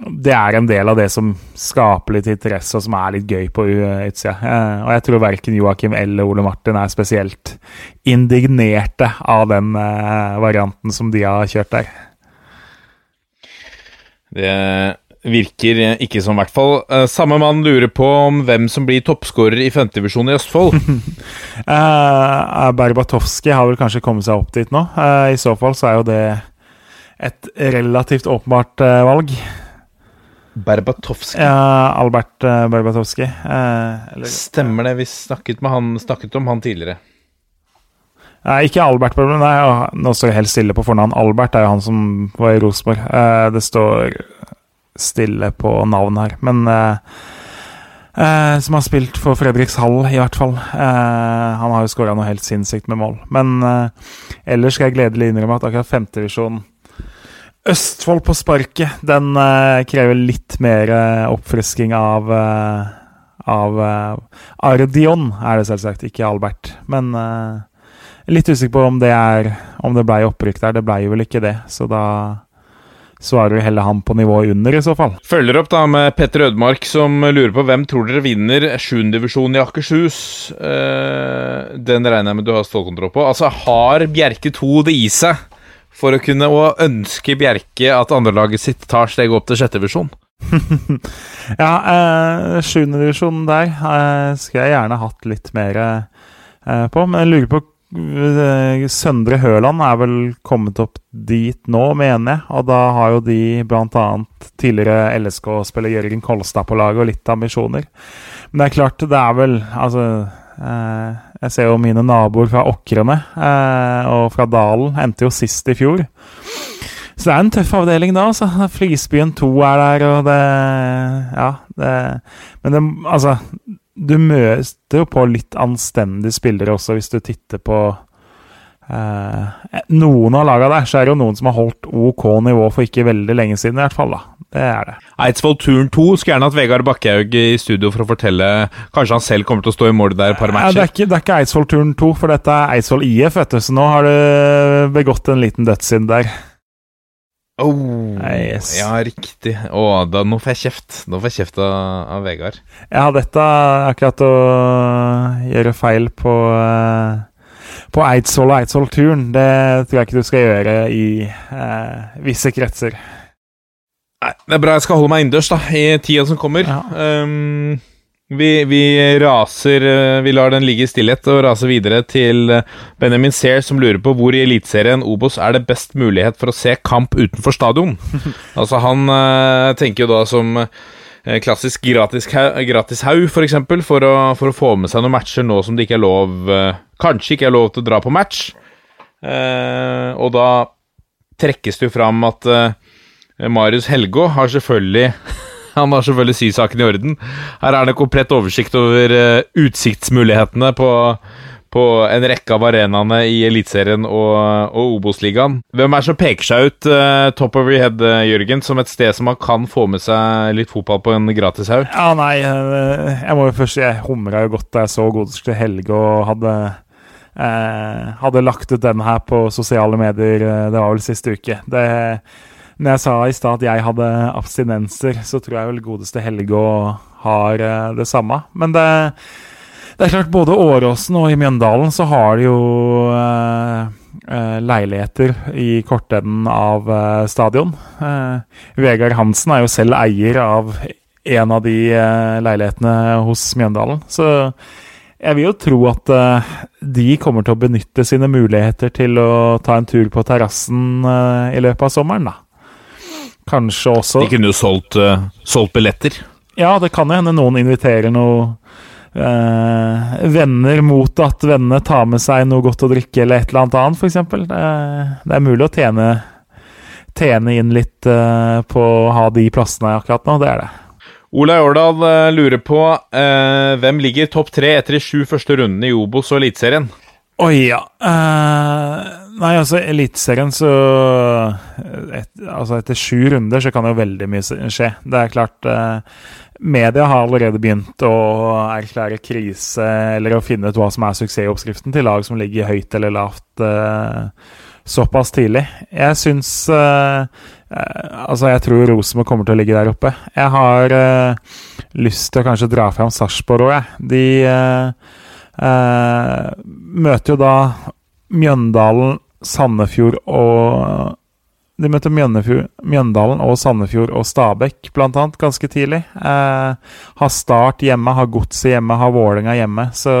det er en del av det som skaper litt interesse, og som er litt gøy på utsida. Eh, og jeg tror verken Joakim eller Ole Martin er spesielt indignerte av den eh, varianten som de har kjørt der. Det virker ikke som, i hvert fall. Eh, samme mann lurer på om hvem som blir toppskårer i femtedivisjon i Østfold. [LAUGHS] Berbatovskij har vel kanskje kommet seg opp dit nå. I så fall så er jo det et relativt åpenbart valg. Berbatowski. Ja, Albert uh, Berbatowski. Uh, Stemmer det, vi snakket, han, snakket, om han tidligere. Nei, ikke Albert, nei, nå står jeg helt stille på fornavn. Albert er jo han som var i Rosenborg. Uh, det står stille på navn her, men Som har spilt for Fredrikshall, i hvert fall. han har jo skåra noe helt sinnssykt med mål. Men ellers skal jeg gledelig innrømme at akkurat femtedivisjon Østfold på sparket, den uh, krever litt mer uh, oppfrisking av uh, Av Ardion, er det selvsagt, ikke Albert. Men litt usikker på om det er Om det blei opprykk der. Det blei vel ikke det, så da svarer vi heller han på nivået under, i så fall. Følger opp da med Petter Ødmark, som lurer på hvem tror dere vinner 7. divisjon i Akershus. Den regner jeg med du har stålkontroll på. Altså, har Bjerke 2 det i seg for å kunne og ønske Bjerke at andrelaget sitt tar steget opp til sjette divisjon? [LAUGHS] Ja, eh, sjuendedivisjonen der eh, skulle jeg gjerne hatt litt mer eh, på. Men jeg lurer på eh, Søndre Høland er vel kommet opp dit nå, mener jeg. Og da har jo de bl.a. tidligere LSK-spiller Jørgen Kolstad på laget og litt ambisjoner. Men det er klart, det er vel Altså eh, Jeg ser jo mine naboer fra Åkrene eh, og fra Dalen endte jo sist i fjor. Så det er en tøff avdeling da, altså. Flisbyen 2 er der, og det Ja, det Men det, altså Du møter jo på litt anstendige spillere også, hvis du titter på eh, Noen av lagene der, så er det jo noen som har holdt OK nivå for ikke veldig lenge siden, i hvert fall. da. Det er det. Eidsvoll Turn 2 skulle gjerne hatt Vegard Bakkehaug i studio for å fortelle Kanskje han selv kommer til å stå i mål der et par Ja, det, er ikke, det er ikke Eidsvoll-turen 2, for dette er Eidsvoll IF, vet du. Så nå har du begått en liten dødssynd der. Oh, Yes. Ja, riktig. Å, da, nå får jeg kjeft. Nå får jeg kjeft av, av Vegard. Ja, dette er akkurat å gjøre feil på eh, På Eidsvoll og Eidsvoll-turen. Det tror jeg ikke du skal gjøre i eh, visse kretser. Nei, det er bra jeg skal holde meg innendørs i tida som kommer. Ja. Um, vi, vi raser eh, Vi lar den ligge i stillhet og raser videre til eh, Benjamin Sear, som lurer på hvor i Eliteserien Obos er det best mulighet for å se kamp utenfor stadion. [LAUGHS] altså Han uh, tenker jo da som klassisk gratishaug, gratishaug for, eksempel, for, å, for å få med seg noen matcher nå som det ikke er lov uh, Kanskje ikke er lov til å dra på match. Eh, og da trekkes det jo fram at Marius Helgå har selvfølgelig [LAUGHS] Han har selvfølgelig sysaken i orden. Her er det komplett oversikt over eh, utsiktsmulighetene på, på en rekke av arenaene i Eliteserien og, og Obos-ligaen. Hvem er som peker seg ut uh, top over your head, eh, Jørgen, som et sted som man kan få med seg litt fotball på en gratis haug? Ja, nei, jeg må jo først si jeg humra jo godt da jeg så godeste Helge og hadde eh, hadde lagt ut den her på sosiale medier, det var vel siste uke. Det, når jeg sa i stad at jeg hadde abstinenser, så tror jeg vel godeste Helge har eh, det samme. Men det, det er klart, både Åråsen og i Mjøndalen så har de jo eh, eh, leiligheter i kortenden av stadion. Vegard Hansen er jo selv eier av en av de leilighetene hos Mjøndalen. Så jeg vil jo tro at de kommer til å benytte sine muligheter til å ta en tur på terrassen i løpet av sommeren, da. Kanskje også De kunne jo solgt, uh, solgt billetter. Ja, det kan jo hende noen inviterer noen uh, venner mot at vennene tar med seg noe godt å drikke eller et eller annet annet, f.eks. Det, det er mulig å tjene, tjene inn litt uh, på å ha de plassene akkurat nå. Det er det. Ola Årdal eh, lurer på eh, hvem ligger topp tre etter de sju første rundene i Obos og Eliteserien? Oi, ja. Eh, nei, altså, Eliteserien så et, Altså, etter sju runder så kan jo veldig mye skje. Det er klart eh, Media har allerede begynt å erklære krise eller å finne ut hva som er suksessoppskriften til lag som ligger høyt eller lavt eh, såpass tidlig. Jeg syns eh, eh, Altså, jeg tror Rosenborg kommer til å ligge der oppe. Jeg har eh, lyst til å kanskje dra fram Sarpsborg òg, jeg. De eh, møter jo da Mjøndalen, Sandefjord og De møtte Mjøndalen og Sandefjord og Stabæk annet ganske tidlig. Eh, har Start hjemme, har Godset hjemme, har Vålerenga hjemme. Så,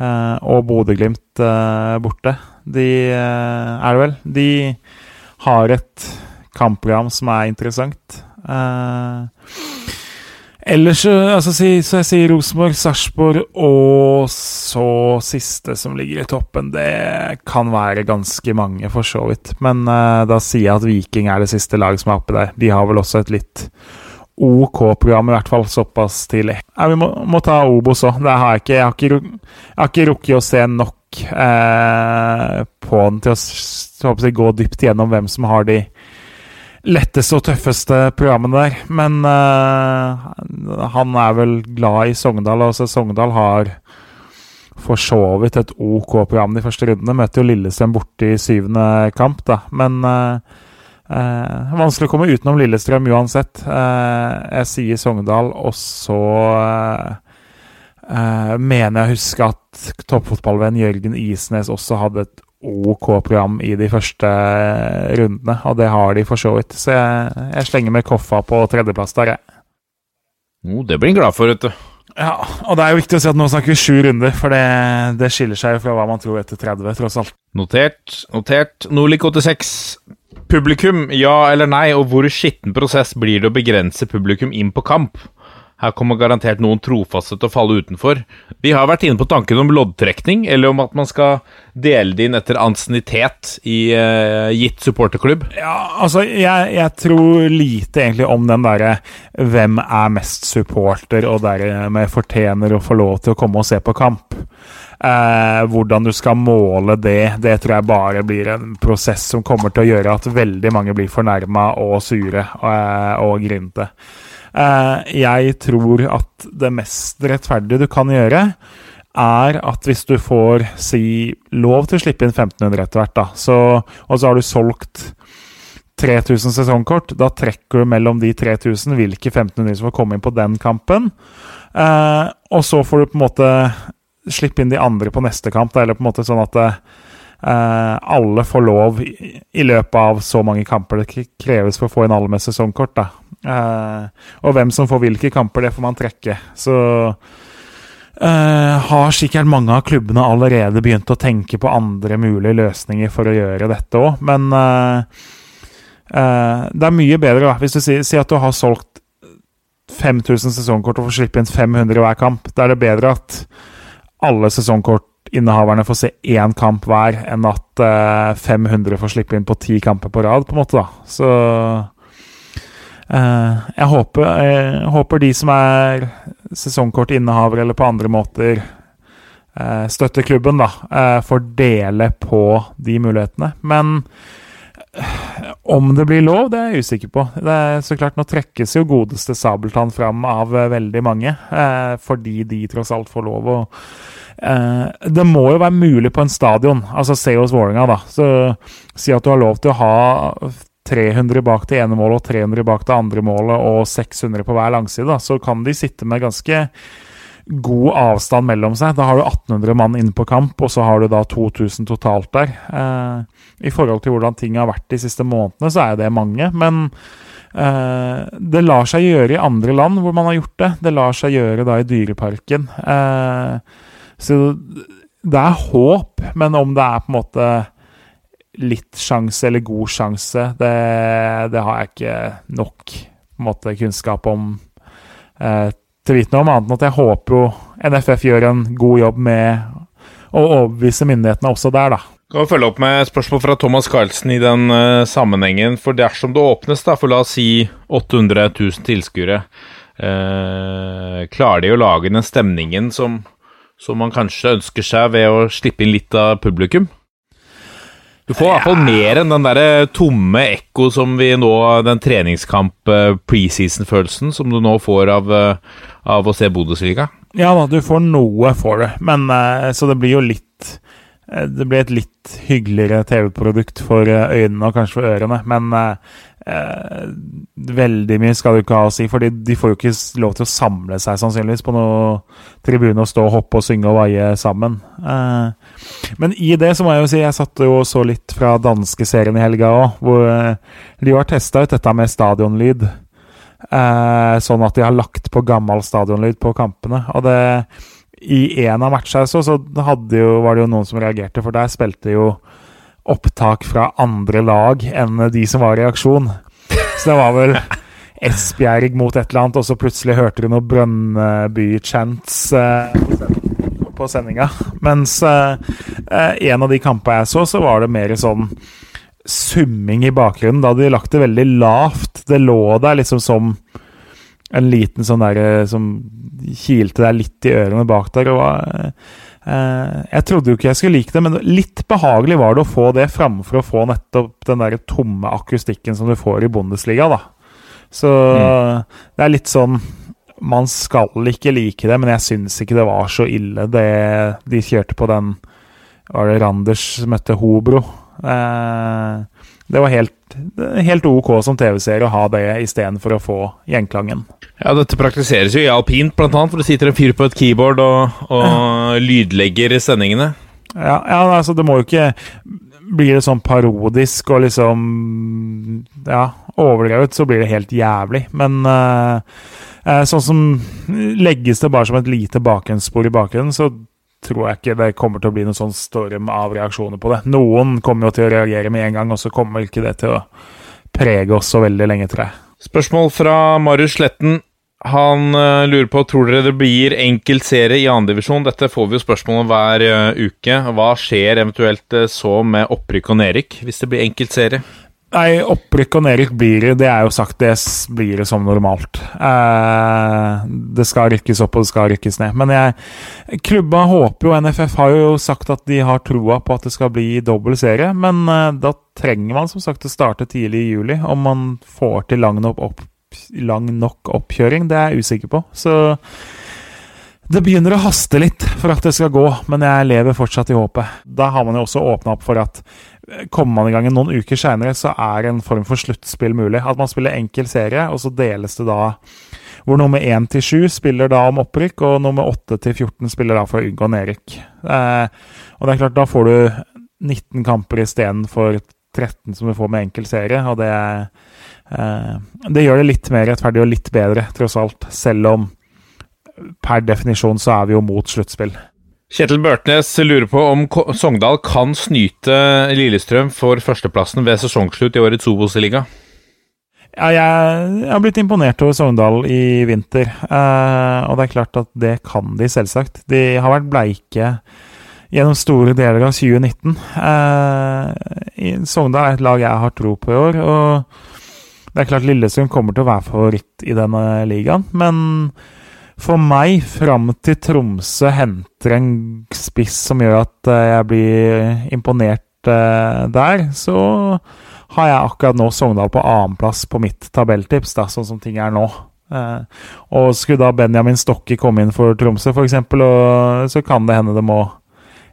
eh, og Bodø-Glimt eh, borte. De eh, er det vel. De har et kampprogram som er interessant. Eh, Ellers så, altså, så jeg sier Rosenborg, Sarpsborg og så siste som ligger i toppen. Det kan være ganske mange, for så vidt. Men uh, da sier jeg at Viking er det siste laget som er oppe der. De har vel også et litt OK-program, i hvert fall såpass tidlig. Ja, vi må, må ta Obos òg. Jeg. Jeg har ikke, jeg har ikke rukket å se nok eh, på den til å jeg, gå dypt gjennom hvem som har de letteste og tøffeste programmet der. Men uh, han er vel glad i Sogndal. Altså Sogndal har for så vidt et OK program de første rundene. Møter jo Lillestrøm borte i syvende kamp, da. Men uh, uh, vanskelig å komme utenom Lillestrøm uansett. Jeg sier Sogndal, og så mener jeg å huske at toppfotballvenn Jørgen Isnes også hadde et OK program i de første rundene, og det har de for så vidt. Så jeg, jeg slenger med Koffa på tredjeplass der, jeg. Oh, det blir en glad for, vet du. Ja, og det er jo viktig å si at nå snakker vi sju runder, for det, det skiller seg jo fra hva man tror etter 30, tross alt. Notert, notert. Norlik 86. Publikum, ja eller nei, og hvor skitten prosess blir det å begrense publikum inn på kamp? Her kommer garantert noen trofaste til å falle utenfor. Vi har vært inne på tanken om loddtrekning, eller om at man skal dele det inn etter ansiennitet i uh, gitt supporterklubb. Ja, altså, jeg, jeg tror lite egentlig om den derre hvem er mest supporter, og dermed fortjener å få lov til å komme og se på kamp. Eh, hvordan du skal måle det, det tror jeg bare blir en prosess som kommer til å gjøre at veldig mange blir fornærma og sure og, og grinte. Eh, jeg tror at det mest rettferdige du kan gjøre, er at hvis du får si lov til å slippe inn 1500 etter hvert, da, så, og så har du solgt 3000 sesongkort, da trekker du mellom de 3000 hvilke 1500 som får komme inn på den kampen. Eh, og så får du på en måte slippe inn de andre på neste kamp, da, eller på en måte sånn at eh, alle får lov i, løpet av så mange kamper det kreves for å få inn alle med sesongkort. da. Eh, og hvem som får hvilke kamper, det får man trekke. Så Uh, har sikkert mange av klubbene allerede begynt å tenke på andre mulige løsninger for å gjøre dette òg, men uh, uh, det er mye bedre da, hvis du sier, sier, at du har solgt 5000 sesongkort og får slippe inn 500 hver kamp. Da er det bedre at alle sesongkortinnehaverne får se én kamp hver, enn at 500 får slippe inn på ti kamper på rad, på en måte. da. Så Eh, jeg håper, jeg håper, de som er sesongkortinnehavere eller på andre måter eh, støtter klubben, da, uh, får dele på de mulighetene. Men om det blir lov, det er jeg usikker på. Det er så klart Nå trekkes jo godeste Sabeltann fram av veldig mange, fordi de tross alt får lov å det må jo være mulig på en stadion, altså se hos Vålerenga, da. Så si at du har lov til å ha 300 bak det ene målet og 300 bak det andre målet og 600 på hver langside, da, så kan de sitte med ganske god avstand mellom seg. Da har du 1800 mann inne på kamp, og så har du da 2000 totalt der. Eh, I forhold til hvordan ting har vært de siste månedene, så er det mange. Men eh, det lar seg gjøre i andre land hvor man har gjort det. Det lar seg gjøre da i Dyreparken. Eh, så det er håp, men om det er på en måte litt sjanse eller god sjanse, det, det har jeg ikke nok måte, kunnskap om eh, til å vite noe om, annet enn at jeg håper jo NFF gjør en god jobb med å overbevise myndighetene også der, da. Kan følge opp med spørsmål fra Thomas Carlsen i den uh, sammenhengen. For dersom det åpnes da, for la oss si 800 000 tilskuere, uh, klarer de å lage den stemningen som, som man kanskje ønsker seg ved å slippe inn litt av publikum? Du får i hvert fall mer enn den der tomme ekko som vi nå Den treningskamp-preseason-følelsen som du nå får av, eh, av å se Bundesliga. Ja da, du får noe for det, men eh, så det blir jo litt eh, Det blir et litt hyggeligere TV-produkt for øynene og kanskje for ørene, men Eh, veldig mye skal du ikke ha å si, for de får jo ikke lov til å samle seg sannsynligvis på noen tribune og stå og hoppe og synge og vaie sammen. Eh, men i det så må jeg jo si, jeg satt jo så litt fra danskeserien i helga òg, hvor eh, de har testa ut dette med stadionlyd. Eh, sånn at de har lagt på gammel stadionlyd på kampene. Og det i en av matchene så, så jo, var det jo noen som reagerte, for der spilte jo opptak fra andre lag enn de som var i aksjon. Så det var vel Esbjerg mot et eller annet, og så plutselig hørte du noe Brønnby-chants eh, på sendinga. Mens eh, eh, en av de kampene jeg så, så var det mer sånn summing i bakgrunnen. Da hadde de lagt det veldig lavt. Det lå der liksom som en liten sånn derre som kilte deg litt i ørene bak der. og var jeg trodde jo ikke jeg skulle like det, men litt behagelig var det å få det framfor å få nettopp den der tomme akustikken som du får i Bundesliga, da. Så mm. det er litt sånn Man skal ikke like det, men jeg syns ikke det var så ille, det de kjørte på den Var det Randers møtte Hobro? Eh, det var helt, helt ok som TV-serie å ha det istedenfor å få gjenklangen. Ja, dette praktiseres jo i alpint, blant annet, for det sitter en fyr på et keyboard og, og lydlegger sendingene. Ja, ja, altså det må jo ikke Blir det sånn parodisk og liksom Ja, overdrevet, så blir det helt jævlig. Men eh, sånn som legges det bare som et lite bakgrunnsspor i bakgrunnen, så tror jeg ikke det kommer til å bli noen sånn storm av reaksjoner på det. Noen kommer jo til å reagere med en gang, og så kommer ikke det til å prege oss så veldig lenge, tror jeg. Spørsmål fra Marius Sletten. Han eh, lurer på tror dere det blir enkelt serie i andredivisjon. Dette får vi jo spørsmål om hver eh, uke. Hva skjer eventuelt eh, så med opprykk og nedrykk hvis det blir enkelt serie? Nei, opprykk og nedrykk blir det. Det er jo sagt, det blir det som normalt. Eh, det skal rykkes opp, og det skal rykkes ned. Men jeg Klubba håper jo NFF har jo sagt at de har troa på at det skal bli dobbel serie, men eh, da trenger man som sagt å starte tidlig i juli. Om man får til lang nok, opp, lang nok oppkjøring, det er jeg usikker på. Så det begynner å haste litt for at det skal gå, men jeg lever fortsatt i håpet. Da har man jo også åpna opp for at kommer man i gang noen uker seinere, så er en form for sluttspill mulig. At man spiller enkel serie, og så deles det da hvor nummer 1 til 7 spiller da om opprykk, og nummer 8 til 14 spiller da for å unngå nedrykk. Eh, og det er klart, da får du 19 kamper istedenfor 13 som du får med enkel serie, og det eh, Det gjør det litt mer rettferdig og litt bedre, tross alt, selv om per definisjon så er vi jo mot sluttspill. Kjetil Børtnes lurer på om Sogndal kan snyte Lillestrøm for førsteplassen ved sesongslutt i årets Obos-liga. Ja, jeg, har blitt imponert over Sogndal i vinter. Eh, og det er klart at det kan de, selvsagt. De har vært bleike gjennom store deler av 2019. Eh, Sogndal er et lag jeg har tro på i år. Og det er klart Lillestrøm kommer til å være favoritt i denne ligaen. Men for meg, fram til Tromsø henter en spiss som gjør at eh, jeg blir imponert eh, der, så har jeg akkurat nå Sogndal på annenplass på mitt tabelltips, sånn som ting er nå. Eh, og skulle da Benjamin Stokke komme inn for Tromsø, f.eks., så kan det hende det må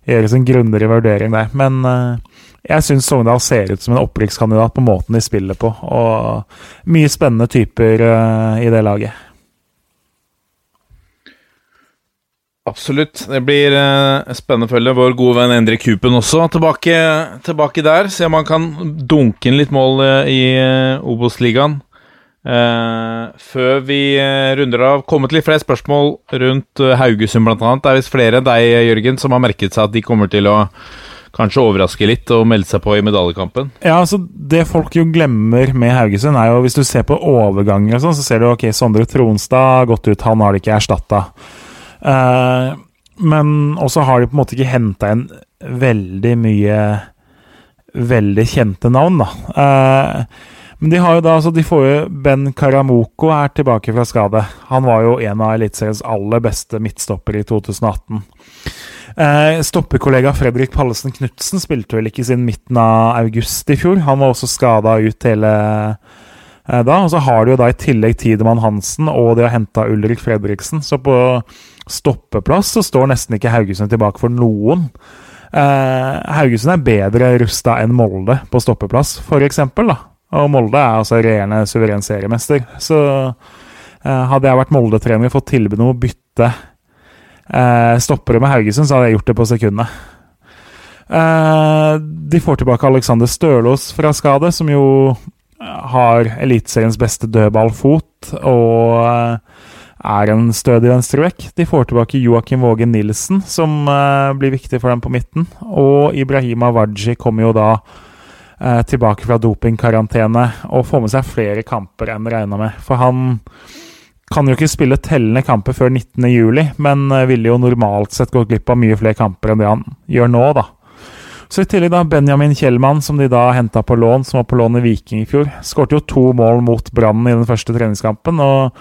gjøres en grundigere vurdering der. Men jeg syns Sogndal ser ut som en opprykkskandidat på måten de spiller på, og mye spennende typer i det laget. Absolutt. Det blir eh, spennende å følge vår gode venn Endre Kupen også tilbake, tilbake der. Se om han kan dunke inn litt mål eh, i eh, Obos-ligaen. Eh, før vi eh, runder av, kommet litt flere spørsmål rundt eh, Haugesund bl.a. Det er visst flere enn deg, Jørgen, som har merket seg at de kommer til å kanskje overraske litt og melde seg på i medaljekampen. Ja, altså Det folk jo glemmer med Haugesund, er jo hvis du ser på overganger og sånn, så ser du ok, Sondre Tronstad har gått ut, han har de ikke erstatta. Eh, men også har de på en måte ikke henta inn veldig mye veldig kjente navn, da. Uh, men de har jo da, altså de får jo Ben Karamoko er tilbake fra skade. Han var jo en av Eliteseriens aller beste midtstoppere i 2018. Eh, stoppekollega Fredrik Pallesen Knutsen spilte vel ikke siden midten av august i fjor. Han var også skada ut hele da. Og så har de jo da i tillegg Tidemann Hansen, og de har henta Ulrik Fredriksen. Så på stoppeplass så står nesten ikke Haugesund tilbake for noen. Eh, Haugesund er bedre rusta enn Molde på stoppeplass, for eksempel, da. Og Molde er altså regjerende suveren seriemester. Så eh, hadde jeg vært Molde-trener og fått tilbud om å bytte eh, stoppere med Haugesund, så hadde jeg gjort det på sekundet. De får tilbake Alexander Stølås fra skade, som jo har Eliteseriens beste dødballfot og er en stødig venstreback. De får tilbake Joakim Våge Nilsen, som uh, blir viktig for dem på midten. Og Ibrahima Waji kommer jo da uh, tilbake fra dopingkarantene og får med seg flere kamper enn regna med. For han kan jo ikke spille tellende kamper før 19.07, men eh, ville jo normalt sett gått glipp av mye flere kamper enn det han gjør nå, da. Så i tillegg da Benjamin Kjellmann, som de da henta på lån, som var på lån i Viking i fjor. Skårte jo to mål mot Brann i den første treningskampen, og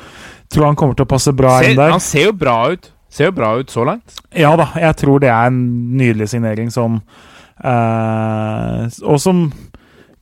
tror han kommer til å passe bra Ser, inn der. han ser jo bra ut. Ser jo bra ut så langt. Ja da, jeg tror det er en nydelig signering som eh, Og som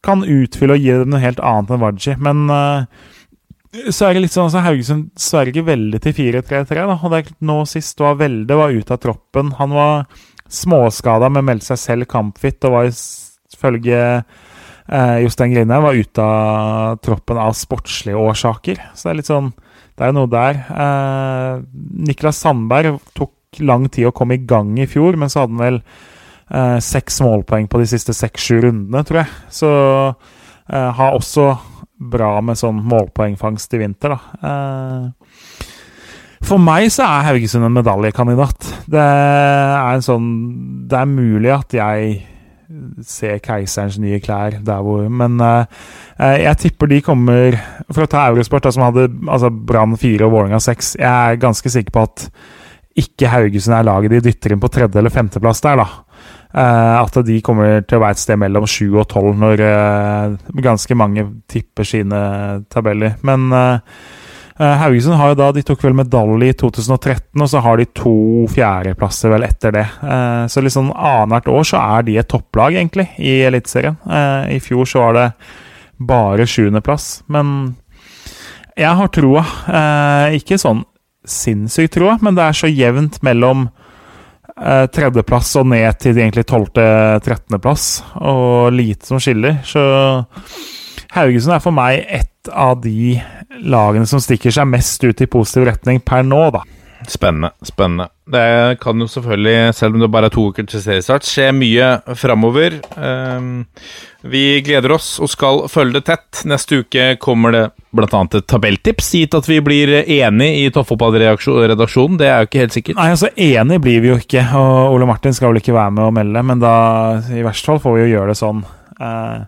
kan utfylle og gi dem noe helt annet enn Waji. Men eh, så er det litt sånn altså Haugesund sverger veldig til 4-3-3. da, og det er nå sist var Velde var ute av troppen. Han var småskada, men meldte seg selv kampfit og var ifølge eh, Jostein Grine var ute av troppen av sportslige årsaker. Så det er litt sånn Det er jo noe der. Eh, Niklas Sandberg tok lang tid å komme i gang i fjor, men så hadde han vel eh, seks målpoeng på de siste seks-sju rundene, tror jeg. Så eh, har også bra med sånn målpoengfangst i vinter, da. Eh, for meg så er Haugesund en medaljekandidat. Det er en sånn Det er mulig at jeg ser Keiserens nye klær der hvor Men uh, jeg tipper de kommer For å ta Eurosport, da, som hadde altså Brann 4 og Vålerenga 6 Jeg er ganske sikker på at ikke Haugesund er laget de dytter inn på tredje- eller femteplass der, da. Uh, at de kommer til å være et sted mellom 7 og 12 når uh, ganske mange tipper sine tabeller. Men Haugesund har jo da, de tok vel medalje i 2013, og så har de to fjerdeplasser vel etter det. så litt sånn annethvert år så er de et topplag, egentlig, i Eliteserien. I fjor så var det bare sjuendeplass, men jeg har troa. ikke sånn sinnssykt troa, men det er så jevnt mellom eh, tredjeplass og ned til egentlig tolvte-trettendeplass, og lite som skiller. Så Haugesund er for meg ett av de lagene som stikker seg mest ut i positiv retning per nå, da. Spennende. spennende. Det kan jo selvfølgelig, selv om det bare er to uker til seriestart, skje mye framover. Um, vi gleder oss og skal følge det tett. Neste uke kommer det bl.a. et tabelltips, gitt at vi blir enig i Toppfotballredaksjonen. Det er jo ikke helt sikkert. Nei, altså Enig blir vi jo ikke, og Ole Martin skal vel ikke være med og melde, men da i verste fall får vi jo gjøre det sånn uh,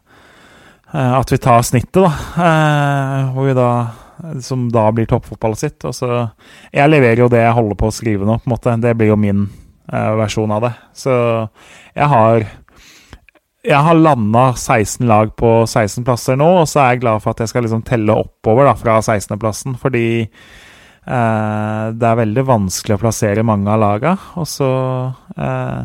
at vi tar snittet, da. Uh, hvor vi da som da blir toppfotballet sitt. Og så, jeg leverer jo det jeg holder på å skrive nå, på en måte. Det blir jo min uh, versjon av det. Så jeg har jeg har landa 16 lag på 16 plasser nå, og så er jeg glad for at jeg skal liksom telle oppover da, fra 16.-plassen. Fordi eh, det er veldig vanskelig å plassere mange av laga. Og så eh,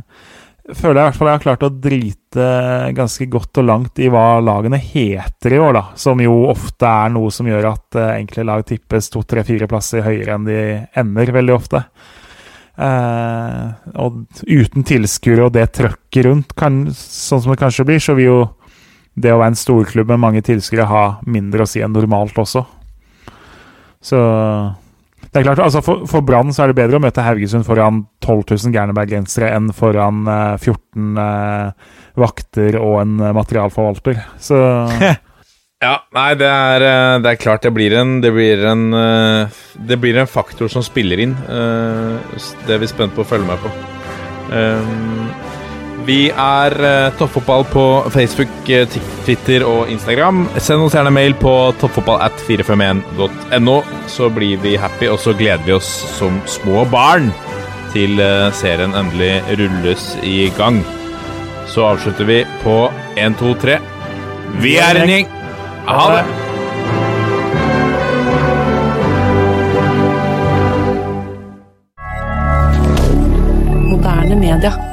føler jeg i hvert fall jeg har klart å drite ganske godt og langt i hva lagene heter i år, da. Som jo ofte er noe som gjør at eh, enkelte lag tippes to, tre, fire plasser høyere enn de ender, veldig ofte. Eh, og uten tilskuere og det trøkket rundt, kan, sånn som det kanskje blir, så vil jo det å være en storklubb med mange tilskuere ha mindre å si enn normalt også. Så det er klart, altså For, for Brann er det bedre å møte Haugesund foran 12 000 gærnebergensere enn foran eh, 14 eh, vakter og en eh, materialforvalter. Så [LAUGHS] Ja, nei, det er, eh, det er, klart det blir en Det blir en, eh, det blir en faktor som spiller inn. Det er vi spent på å følge med på. Vi er Toppfotball på Facebook, Twitter og Instagram. Send oss gjerne mail på toppfotball at451.no, så blir vi happy, og så gleder vi oss som små barn til serien endelig rulles i gang. Så avslutter vi på 1, 2, 3. Vi er en gjeng! Ha det! Moderne media.